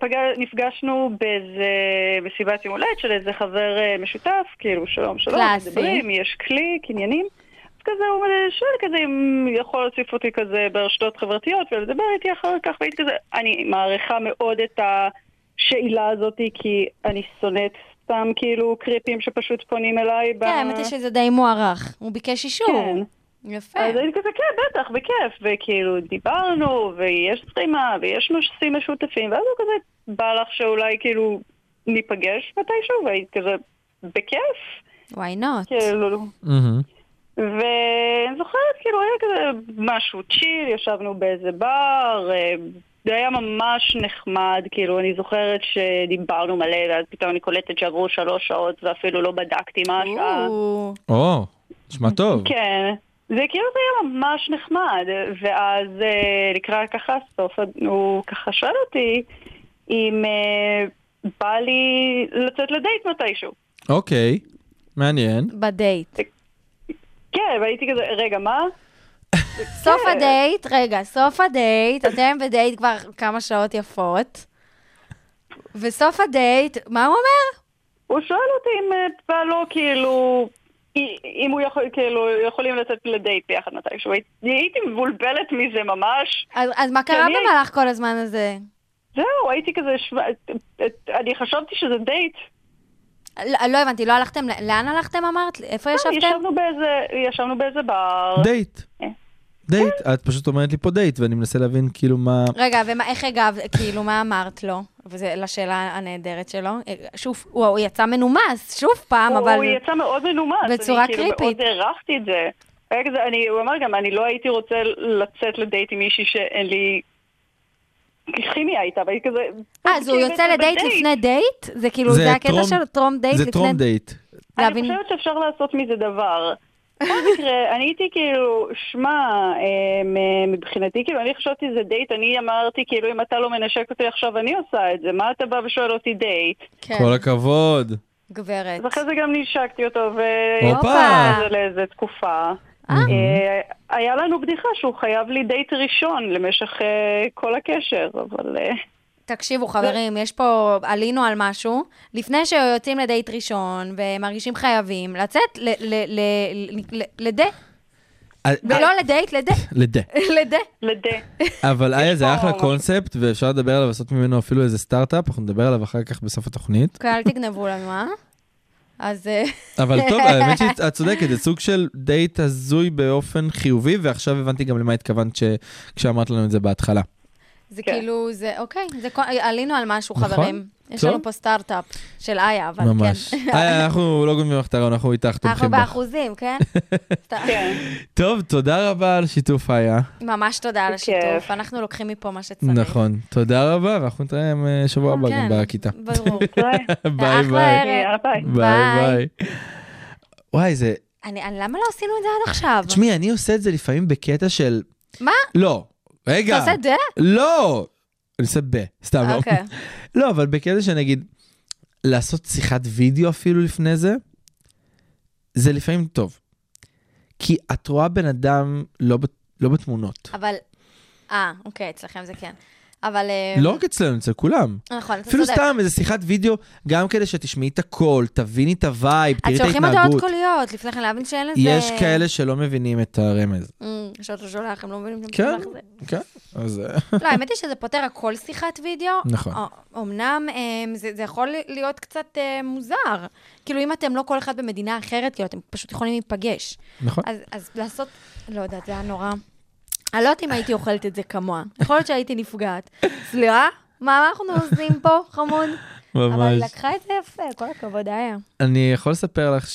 Speaker 6: פגע, נפגשנו באיזה מסיבת יום הולדת של איזה חבר אה, משותף, כאילו שלום שלום. מדברים, יש קליק, עניינים. אז כזה הוא שואל כזה אם יכול להוסיף אותי כזה ברשתות חברתיות ולדבר איתי אחר כך, והייתי כזה, אני מעריכה מאוד את השאלה הזאת, כי אני שונאת סתם כאילו קריפים שפשוט פונים אליי.
Speaker 5: כן, האמת היא שזה די מוערך. הוא ביקש אישור.
Speaker 6: כן.
Speaker 5: יפה.
Speaker 6: אז הייתי כזה, כן, בטח, בכיף, וכאילו דיברנו, ויש סטרימה, ויש נושאים משותפים, ואז הוא כזה, בא לך שאולי כאילו ניפגש מתישהו, והייתי כזה, בכיף,
Speaker 5: why not?
Speaker 6: כאילו,
Speaker 4: מהמם.
Speaker 6: ואני זוכרת, כאילו, היה כזה משהו צ'יל, ישבנו באיזה בר, אה, זה היה ממש נחמד, כאילו, אני זוכרת שדיברנו מלא, ואז פתאום אני קולטת שעברו שלוש שעות, ואפילו לא בדקתי מה השעה.
Speaker 5: או,
Speaker 4: נשמע טוב.
Speaker 6: כן, זה כאילו זה היה ממש נחמד, ואז אה, לקראת ככה סוף, הוא ככה שואל אותי אם אה, בא לי לצאת לדייט מתישהו.
Speaker 4: אוקיי, מעניין.
Speaker 5: בדייט.
Speaker 6: כן, והייתי כזה, רגע, מה?
Speaker 5: סוף
Speaker 6: כן.
Speaker 5: הדייט, רגע, סוף הדייט, אתם בדייט כבר כמה שעות יפות. וסוף הדייט, מה הוא אומר?
Speaker 6: הוא שואל אותי אם אה, בא לו כאילו, אי- אם הוא יכול, כאילו, יכולים לצאת לדייט ביחד מתישהו. הייתי- הייתי מבולבלת מזה ממש.
Speaker 5: אז, אז מה קרה
Speaker 6: אני-
Speaker 5: במהלך כל הזמן הזה?
Speaker 6: זהו, הייתי כזה, שו- אני חשבתי שזה דייט.
Speaker 5: לא, לא הבנתי, לא הלכתם, לאן הלכתם אמרת? איפה ישבתם?
Speaker 6: ישבנו באיזה, ישבנו באיזה בר.
Speaker 4: דייט. דייט, את פשוט אומרת לי פה דייט, ואני מנסה להבין כאילו מה...
Speaker 5: רגע, ואיך הגב, כאילו, מה אמרת לו? וזה לשאלה הנהדרת שלו. שוב, הוא, הוא יצא מנומס, שוב פעם,
Speaker 6: הוא,
Speaker 5: אבל...
Speaker 6: הוא יצא מאוד מנומס.
Speaker 5: בצורה
Speaker 6: אני כאילו
Speaker 5: creepy-ת.
Speaker 6: מאוד הערכתי את זה. אני, הוא אמר גם, אני לא הייתי רוצה לצאת לדייט עם מישהי שאין לי כימיה איתה, והייתי כזה...
Speaker 5: אה, אז הוא
Speaker 6: כאילו,
Speaker 5: יוצא
Speaker 6: זה
Speaker 5: לדייט
Speaker 6: בדייט.
Speaker 5: לפני דייט? זה כאילו,
Speaker 4: זה
Speaker 5: זה הקטע
Speaker 4: טרום-
Speaker 5: של טרום דייט
Speaker 4: זה
Speaker 5: לפני...
Speaker 4: טרום דייט.
Speaker 6: אני חושבת שאפשר לעשות מזה דבר. בכל מקרה, אני הייתי כאילו, שמע, אה, מבחינתי, כאילו, אני חשבתי זה דייט, אני אמרתי, כאילו, אם אתה לא מנשק אותי עכשיו, אני עושה את זה, מה אתה בא ושואל אותי דייט?
Speaker 5: כן,
Speaker 4: כל הכבוד.
Speaker 5: גברת.
Speaker 6: אז אחרי זה גם נשקתי אותו,
Speaker 4: הופה.
Speaker 6: ויצא זה לאיזה תקופה.
Speaker 5: אה.
Speaker 6: אה, היה לנו בדיחה שהוא חייב לי דייט ראשון למשך כל הקשר, אבל... אה,
Speaker 5: תקשיבו, חברים, יש פה, עלינו על משהו. לפני שיוצאים לדייט ראשון ומרגישים חייבים, לצאת לדייט,
Speaker 4: אה,
Speaker 5: ולא לדייט, לדייט,
Speaker 4: לדייט.
Speaker 5: לדייט.
Speaker 6: לד...
Speaker 4: אבל איה זה אחלה. קונספט, ואפשר לדבר עליו, לעשות ממנו אפילו איזה סטארט-אפ, אנחנו נדבר עליו אחר כך בסוף התוכנית.
Speaker 5: אוקיי, אל תגנבו לנו, אה? אז אה,
Speaker 4: אבל טוב, האמת שאת צודקת, זה סוג של דייט הזוי באופן חיובי, ועכשיו הבנתי גם למה התכוונת כשאמרת לנו את זה בהתחלה.
Speaker 5: זה
Speaker 6: כן.
Speaker 5: כאילו, זה, אוקיי, זה, עלינו על משהו,
Speaker 4: נכון.
Speaker 5: חברים. יש
Speaker 4: טוב.
Speaker 5: לנו פה סטארט-אפ של איה, אבל
Speaker 4: ממש.
Speaker 5: כן.
Speaker 4: איה, אנחנו לא גונבים לך את הרעיון, אנחנו איתך
Speaker 5: אנחנו
Speaker 4: תומכים בך.
Speaker 5: באחוזים, כן?
Speaker 6: כן.
Speaker 4: טוב, תודה רבה על שיתוף איה.
Speaker 5: ממש תודה על. השיתוף, אנחנו לוקחים מפה מה שצריך.
Speaker 4: נכון. תודה רבה, ואנחנו נתראה אה, שבוע הבא
Speaker 5: כן,
Speaker 4: גם בכיתה.
Speaker 5: ברור.
Speaker 4: ביי
Speaker 5: אחלה
Speaker 4: ביי.
Speaker 6: ביי.
Speaker 4: ביי
Speaker 5: ביי.
Speaker 4: ביי. וואי, זה...
Speaker 5: אני, אני, למה לא עשינו את זה עד עכשיו?
Speaker 4: תשמעי, אני עושה את זה לפעמים בקטע של...
Speaker 5: מה?
Speaker 4: לא. רגע.
Speaker 5: אתה עושה זה?
Speaker 4: לא! אני עושה ב, סתם לא.
Speaker 5: אוקיי.
Speaker 4: לא, אבל בקטע שנגיד, לעשות שיחת וידאו אפילו לפני זה, זה לפעמים טוב. כי את רואה בן אדם לא, לא בתמונות.
Speaker 5: אבל... אה, אוקיי, אצלכם זה כן. אבל... אה,
Speaker 4: לא רק אצלנו, אצל כולם.
Speaker 5: נכון, אתה
Speaker 4: אפילו
Speaker 5: צודק.
Speaker 4: סתם איזה שיחת וידאו, גם כדי שתשמעי את הקול, תביני את ה
Speaker 5: vibe,
Speaker 4: תראי את
Speaker 5: שולחים הודעות
Speaker 4: ההתנהגות.
Speaker 5: קוליות לפני כן, להבין שאין לזה...
Speaker 4: יש כאלה שלא מבינים את הרמז.
Speaker 5: אמ, שאתה שולח, הם לא מבינים שאתה
Speaker 4: כן,
Speaker 5: שולח את זה.
Speaker 4: כן, אז... אה,
Speaker 5: לא, האמת היא שזה פותר הכל שיחת וידאו.
Speaker 4: נכון.
Speaker 5: אמנם אמ, זה, זה יכול להיות קצת אה, מוזר. כאילו, אם אתם לא כל אחד במדינה אחרת, כאילו, אתם פשוט יכולים להיפגש.
Speaker 4: נכון.
Speaker 5: אז, אז לעשות, לא יודעת, זה היה נורא. אני לא יודעת אם הייתי אוכלת את זה כמוה. יכול להיות שהייתי נפגעת. סליחה? מה אנחנו עושים פה, חמוד? אבל היא
Speaker 4: ממש.
Speaker 5: לקחה את זה יפה, כל הכבוד, היה.
Speaker 4: אני יכול לספר לך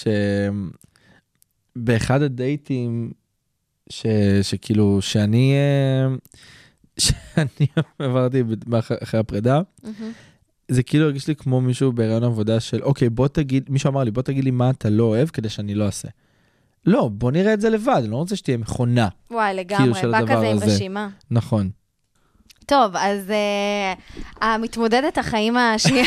Speaker 4: שבאחד הדייטים, ש... שכאילו, שאני, אה, שאני עברתי אחרי הפרידה, זה כאילו הרגיש לי כמו מישהו בהיריון עבודה של, אוקיי, בוא תגיד, מישהו אמר לי, בוא תגיד לי מה אתה לא אוהב כדי שאני לא אעשה. לא, בוא נראה את זה לבד, אני לא רוצה שתהיה מכונה.
Speaker 5: וואי, לגמרי,
Speaker 4: של
Speaker 5: בא כזה עם
Speaker 4: הזה.
Speaker 5: רשימה.
Speaker 4: נכון.
Speaker 5: טוב, אז אה, המתמודדת החיים השנייה,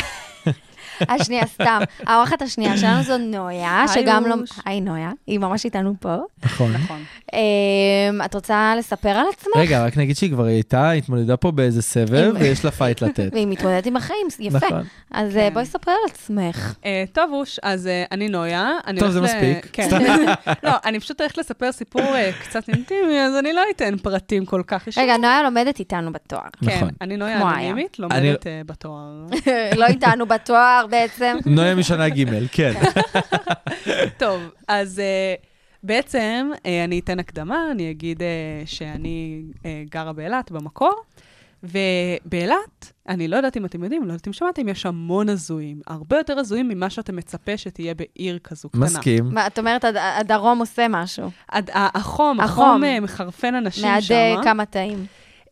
Speaker 5: השנייה, סתם, האורחת השנייה שלנו זו נויה, שגם לא... היי נויה, היא ממש איתנו פה.
Speaker 4: נכון.
Speaker 7: נכון.
Speaker 5: אמ, את רוצה לספר על עצמך?
Speaker 4: רגע, רק נגיד שהיא כבר הייתה, התמודדה פה באיזה סבב, ויש לה fight לתת.
Speaker 5: והיא מתמודדת עם החיים, יפה.
Speaker 4: נכון.
Speaker 5: אז אה,
Speaker 7: כן.
Speaker 5: בואי ספרי על עצמך.
Speaker 7: אה, טוב, אוש, אז אה, אני נויה.
Speaker 4: טוב, זה מספיק.
Speaker 7: כן. לא, אני פשוט הולכת לספר סיפור קצת אינטימי, אז אני לא אתן פרטים כל כך אישיים.
Speaker 5: רגע, נויה לומדת איתנו בתואר.
Speaker 7: כן,
Speaker 4: נכון.
Speaker 7: אני נויה. אנונימית, לומדת בתואר.
Speaker 5: לא איתנו בתואר בעצם.
Speaker 4: נויה משנה ג', כן.
Speaker 7: טוב, אז אה, בעצם אה, אני אתן הקדמה, אני אגיד אה, שאני גרה באילת במקור, ובאילת, אני לא יודעת אם אתם יודעים, לא יודעת אם שמעתם, יש המון הזויים, הרבה יותר הזויים ממה שאתה מצפה שתהיה בעיר כזו קטנה.
Speaker 4: מסכים.
Speaker 5: מה, את אומרת, הד- הדרום עושה משהו.
Speaker 7: הד- החום,
Speaker 5: החום.
Speaker 7: החום מחרפן אנשים
Speaker 5: מעד
Speaker 7: שם.
Speaker 5: אה, כמה תאים.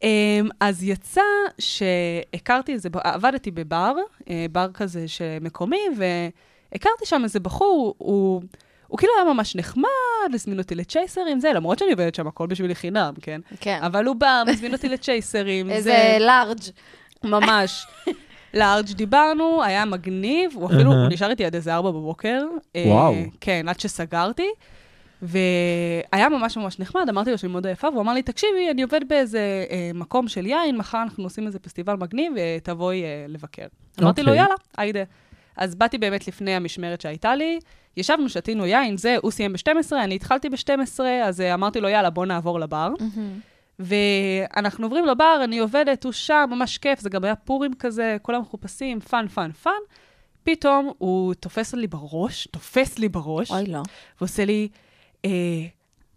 Speaker 7: אמ, אז יצא שהכרתי איזה, עבדתי בבר, אה, בר כזה שמקומי, והכרתי שם איזה בחור, הוא, הוא כאילו היה ממש נחמד, הזמין אותי לצ'ייסרים, זה, למרות שאני עובדת שם הכל בשבילי חינם, כן?
Speaker 5: כן.
Speaker 7: אבל הוא בא, מזמין אותי לצ'ייסרים,
Speaker 5: איזה
Speaker 7: זה
Speaker 5: לארג'.
Speaker 7: ממש. לארג' דיברנו, היה מגניב, הוא אפילו, הוא נשאר איתי עד איזה ארבע בבוקר. אה,
Speaker 4: וואו.
Speaker 7: כן, עד שסגרתי. והיה ממש ממש נחמד, אמרתי לו שאני מאוד עייפה, והוא אמר לי, תקשיבי, אני עובד באיזה אה, מקום של יין, מחר אנחנו עושים איזה פסטיבל מגניב, ותבואי אה, לבקר. אמרתי לו,
Speaker 4: אוקיי.
Speaker 7: יאללה, היידה. אז באתי באמת לפני המשמרת שהייתה לי, ישבנו, שתינו יין, זה, הוא סיים ב-12, אני התחלתי ב-12, אז אה, אמרתי לו, יאללה, בוא נעבור לבר. ואנחנו עוברים לבר, אני עובדת, הוא שם, ממש כיף, זה גם היה פורים כזה, כולם מחופשים, fun, fun, fun. פתאום הוא תופס לי בראש, תופס לי בראש,
Speaker 5: אוי, לא.
Speaker 7: ועושה לי, אה,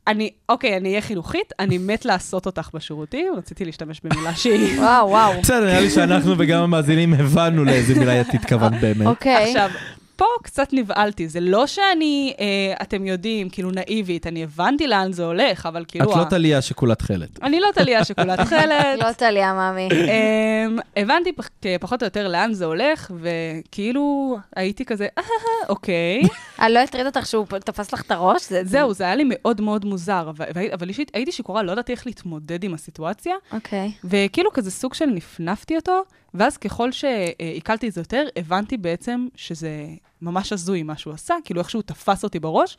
Speaker 7: אני, אוקיי, אני אהיה חינוכית, אני מת לעשות אותך בשירותים, רציתי להשתמש במילה שהיא...
Speaker 5: וואו, וואו.
Speaker 4: בסדר, נראה לי שאנחנו וגם המאזינים הבנו לאיזה מילה את התכוונת באמת.
Speaker 5: אוקיי.
Speaker 7: עכשיו, פה קצת נבהלתי, זה לא שאני, אה, אתם יודעים, כאילו נאיבית, אני הבנתי לאן זה הולך, אבל כאילו...
Speaker 4: את לא טליה שכולה תכלת.
Speaker 7: אני לא טליה שכולה תכלת.
Speaker 5: לא טליה, מאמי.
Speaker 7: אמ, הבנתי פח- פחות או יותר לאן זה הולך, וכאילו הייתי כזה, "אה, אוקיי.
Speaker 5: אני לא אטריד אותך שהוא תפס לך את הראש? זה-
Speaker 7: זהו, זה היה לי מאוד מאוד מוזר, אבל- אבל אישית הייתי שיכורה, לא ידעתי איך להתמודד עם הסיטואציה,
Speaker 5: אוקיי.
Speaker 7: וכאילו כזה סוג של נפנפתי אותו, ואז ככל שעיכלתי את זה יותר, הבנתי בעצם שזה ממש הזוי מה שהוא עשה, כאילו איך שהוא תפס אותי בראש,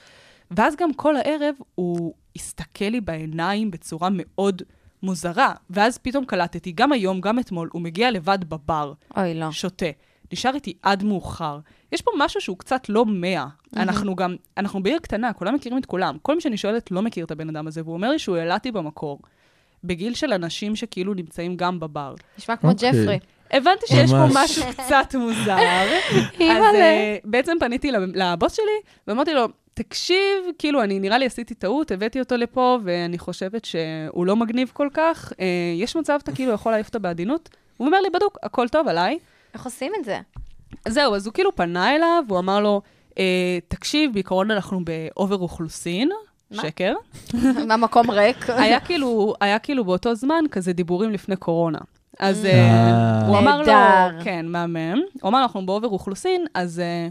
Speaker 7: ואז גם כל הערב הוא הסתכל לי בעיניים בצורה מאוד מוזרה, ואז פתאום קלטתי, גם היום, גם אתמול, הוא מגיע לבד בבר,
Speaker 5: אוי, לא.
Speaker 7: שותה, נשאר איתי עד מאוחר. יש פה משהו שהוא קצת לא מאה. אנחנו גם, אנחנו בעיר קטנה, כולם מכירים את כולם. כל מי שאני שואלת לא מכיר את הבן אדם הזה, והוא אומר לי שהוא העלתי במקור. בגיל של אנשים שכאילו נמצאים גם בבר.
Speaker 5: נשמע כמו
Speaker 4: אוקיי.
Speaker 5: ג'פרי.
Speaker 7: הבנתי שיש פה. משהו קצת מוזר. אז uh, בעצם פניתי לב- לבוס שלי, ואמרתי לו, תקשיב, כאילו, אני נראה לי עשיתי טעות, הבאתי אותו לפה, ואני חושבת שהוא לא מגניב כל כך. אה, יש מצב, אתה כאילו יכול להעיף אותו בעדינות? הוא אומר לי, בדוק, הכל טוב עליי.
Speaker 5: איך עושים את זה?
Speaker 7: זהו, אז הוא כאילו פנה אליו, הוא אמר לו, אה, תקשיב, בעיקרון אנחנו ב over אוכלוסין,
Speaker 5: מה?
Speaker 7: שקר.
Speaker 5: המקום ריק.
Speaker 7: היה כאילו, היה כאילו באותו זמן כזה דיבורים לפני קורונה. אז. אה,
Speaker 4: אה.
Speaker 7: הוא אמר לו. כן, מהמם. הוא אמר, אנחנו ב over אוכלוסין, אז אה,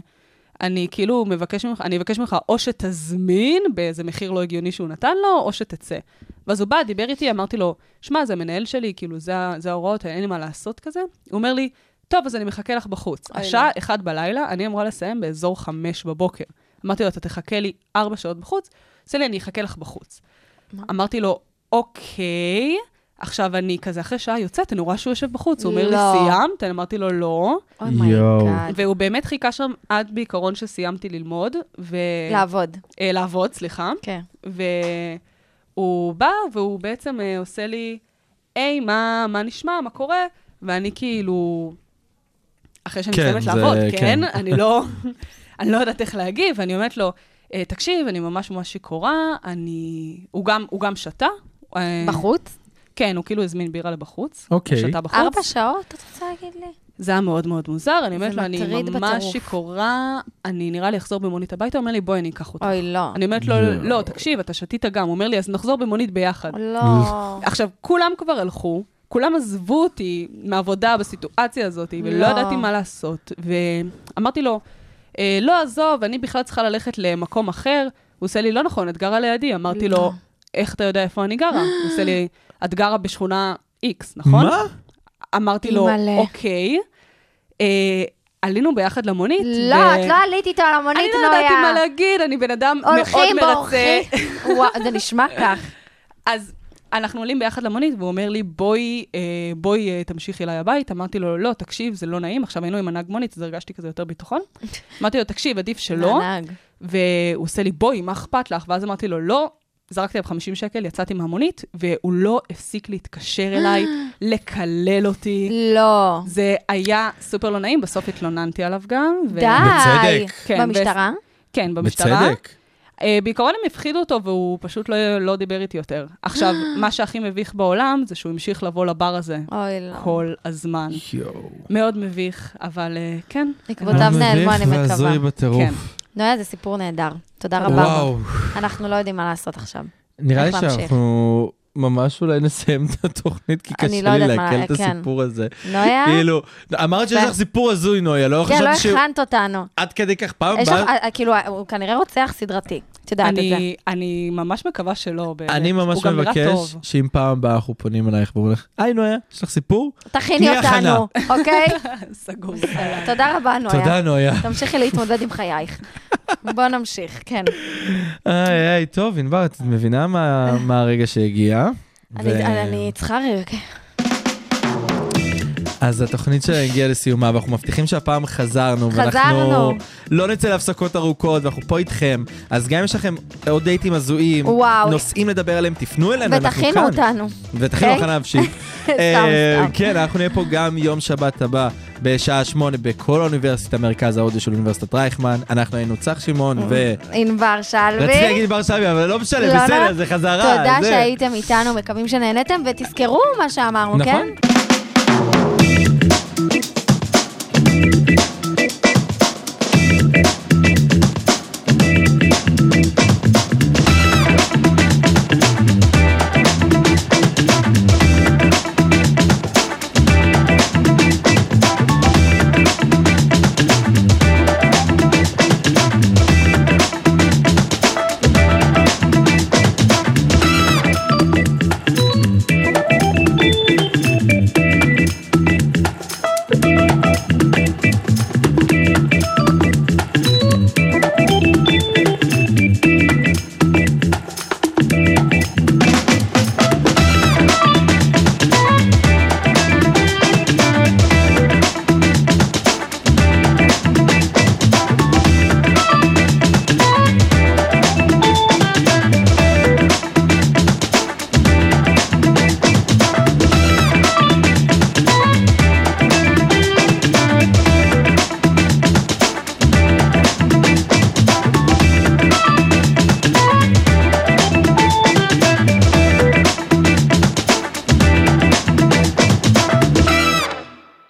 Speaker 7: אני כאילו מבקש ממך, אני אבקש ממך או שתזמין באיזה מחיר לא הגיוני שהוא נתן לו, או שתצא. ואז הוא בא, דיבר איתי, אמרתי לו, שמע, זה המנהל שלי, כאילו, זה, ההוראות, אין לי מה לעשות כזה. הוא אומר לי, טוב, אז אני מחכה לך בחוץ.
Speaker 5: אוי,
Speaker 7: השעה
Speaker 5: לא.
Speaker 7: אחת בלילה, אני אמורה לסיים באזור חמש בבוקר. אמרתי לו, אתה תחכה לי ארבע שעות בחוץ? עושה לי, אני אחכה לך בחוץ. אמרתי לו, אוקיי, עכשיו אני כזה אחרי שעה יוצאת, אני רואה שהוא יושב בחוץ. הוא אומר לי,
Speaker 5: לא.
Speaker 7: סיימת? אני אמרתי לו, לא.
Speaker 5: יואו.
Speaker 4: יואו.
Speaker 7: והוא באמת חיכה שם עד בעיקרון שסיימתי ללמוד, ו...
Speaker 5: לעבוד.
Speaker 7: אה, לעבוד, סליחה.
Speaker 5: כן.
Speaker 7: והוא בא, והוא בעצם אה, עושה לי, היי, מה, מה נשמע, מה קורה? ואני כאילו, אחרי שאני
Speaker 4: כן,
Speaker 7: מסיימת לעבוד,
Speaker 4: כן.
Speaker 7: כן, אני לא, אני לא יודעת איך להגיב, ואני אומרת לו, "אה, תקשיב, אני ממש ממש שיכורה, אני... הוא גם, הוא גם שתה.
Speaker 5: בחוץ?
Speaker 7: כן, הוא כאילו הזמין בירה לבחוץ.
Speaker 4: אוקיי.
Speaker 7: הוא שתה בחוץ.
Speaker 5: ארבע שעות, את רוצה להגיד לי?
Speaker 7: זה היה מאוד מאוד מוזר, אני אומרת לו, אני ממש
Speaker 5: בטירוף."
Speaker 7: שיכורה, אני נראה לי אחזור במונית הביתה, הוא אומר לי, בואי, אני אקח אותך.
Speaker 5: אוי, לא.
Speaker 7: אני אומרת לו,
Speaker 4: לא.
Speaker 7: לא, תקשיב, אתה שתית גם. הוא אומר לי, אז נחזור במונית ביחד.
Speaker 5: לא.
Speaker 7: עכשיו, כולם כבר הלכו, כולם עזבו אותי מהעבודה בסיטואציה הזאת, ולא
Speaker 5: לא.
Speaker 7: ידעתי מה לעשות. ואמרתי לו, "אה, לא, עזוב, אני בכלל צריכה ללכת למקום אחר. הוא עושה לי, לא נכון, את גרה לידי. אמרתי
Speaker 5: לא.
Speaker 7: לו, איך אתה יודע איפה אני גרה? הוא עושה לי, את גרה בשכונה X, נכון?
Speaker 4: מה?
Speaker 7: אמרתי לו. אוקיי. אה, עלינו ביחד למונית.
Speaker 5: לא,
Speaker 7: ו-
Speaker 5: את לא עלית איתו על המונית,
Speaker 7: אני
Speaker 5: נויה.
Speaker 7: לא ידעתי מה להגיד, אני בן אדם מאוד
Speaker 5: הולכים
Speaker 7: מרצה.
Speaker 5: בורחים. וואו, זה נשמע כך.
Speaker 7: אז אנחנו עולים ביחד למונית, והוא אומר לי, בואי, אה, בואי אה, תמשיכי אליי הבית. אמרתי לו, לא, תקשיב, זה לא נעים. עכשיו היינו עם הנהג מונית, אז הרגשתי כזה יותר ביטחון. אמרתי לו, תקשיב, עדיף שלא.
Speaker 5: הנהג.
Speaker 7: והוא עושה לי, בואי, מה אכפת לך? ואז אמרתי לו, לא. זרקתי עליו 50 שקל, יצאתי מהמונית, והוא לא הפסיק להתקשר אליי, לקלל אותי.
Speaker 5: לא.
Speaker 7: זה היה סופר לא נעים, בסוף התלוננתי עליו גם. ו-
Speaker 5: די.
Speaker 4: בצדק.
Speaker 7: כן,
Speaker 5: במשטרה?
Speaker 7: כן, במשטרה.
Speaker 4: בצדק.
Speaker 7: Uh, בעיקרון הם הפחידו אותו והוא פשוט לא, לא דיבר איתי יותר. עכשיו, מה שהכי מביך בעולם זה שהוא המשיך לבוא לבר הזה
Speaker 5: אוי, לא.
Speaker 7: כל הזמן.
Speaker 4: יואו.
Speaker 7: מאוד מביך, אבל uh, כן.
Speaker 5: עקבותיו נעלמו, אני
Speaker 4: מביך
Speaker 5: מקווה.
Speaker 4: והזוי בטירוף.
Speaker 7: כן.
Speaker 5: נויה, זה סיפור נהדר. תודה רבה.
Speaker 4: וואו.
Speaker 5: אנחנו לא יודעים מה לעשות עכשיו.
Speaker 4: נראה לי? שאנחנו ממש אולי נסיים את התוכנית, כי קשה
Speaker 5: לא
Speaker 4: לי לעכל את
Speaker 5: כן.
Speaker 4: הסיפור הזה.
Speaker 5: נויה?
Speaker 4: כאילו, אמרת שיש
Speaker 5: ו-
Speaker 4: לך סיפור הזוי, נויה, לא
Speaker 5: כן, לא
Speaker 4: חשבתי שהוא...
Speaker 5: הכנת אותנו.
Speaker 4: עד כדי כך פעם הבאה...
Speaker 5: אה, כאילו, הוא כנראה רוצח סדרתי. את יודעת את זה.
Speaker 7: אני, ממש מקווה שלא, באמת.
Speaker 4: אני ממש מבקש. שאם פעם הבאה אנחנו פונים אלייך ואומרים לך, היי נויה, יש לך סיפור?
Speaker 5: תכיני. אותנו, אוקיי?
Speaker 7: סגור.
Speaker 5: תודה רבה, נויה.
Speaker 4: תודה נויה.
Speaker 5: תמשיכי להתמודד עם חייך. בוא נמשיך, כן.
Speaker 4: היי היי, טוב, ענבר, את מבינה מה מה הרגע שהגיע?
Speaker 5: אני
Speaker 4: ו-
Speaker 5: אני צריכה רגע.
Speaker 4: אז התוכנית שלה הגיעה לסיומה, ואנחנו מבטיחים שהפעם חזרנו.
Speaker 5: חזרנו.
Speaker 4: ואנחנו לא נצא להפסקות ארוכות, ואנחנו פה איתכם. אז גם אם יש לכם עוד דייטים הזויים,
Speaker 5: וואו.
Speaker 4: נושאים לדבר עליהם, תפנו אלינו, אנחנו כאן.
Speaker 5: ותכינו אותנו.
Speaker 4: ותכינו
Speaker 5: אוקיי?
Speaker 4: הכנה נפשית.
Speaker 5: סתם,
Speaker 4: אה,
Speaker 5: סתם.
Speaker 4: כן, אנחנו נהיה פה גם יום שבת הבא, בשעה שמונה, בכל האוניברסיטה, מרכז ההודי של אוניברסיטת רייכמן. אנחנו היינו צח שמעון, ו...
Speaker 5: ענבר שלוי.
Speaker 4: רציתי להגיד בר שלוי, אבל לא משנה,
Speaker 5: לא,
Speaker 4: בסדר,
Speaker 5: לא.
Speaker 4: זה חזרה.
Speaker 5: תודה שהייתם איתנו, מקווים שנהנתם, ותזכרו מה שאמרנו,
Speaker 4: נכון.
Speaker 5: כן?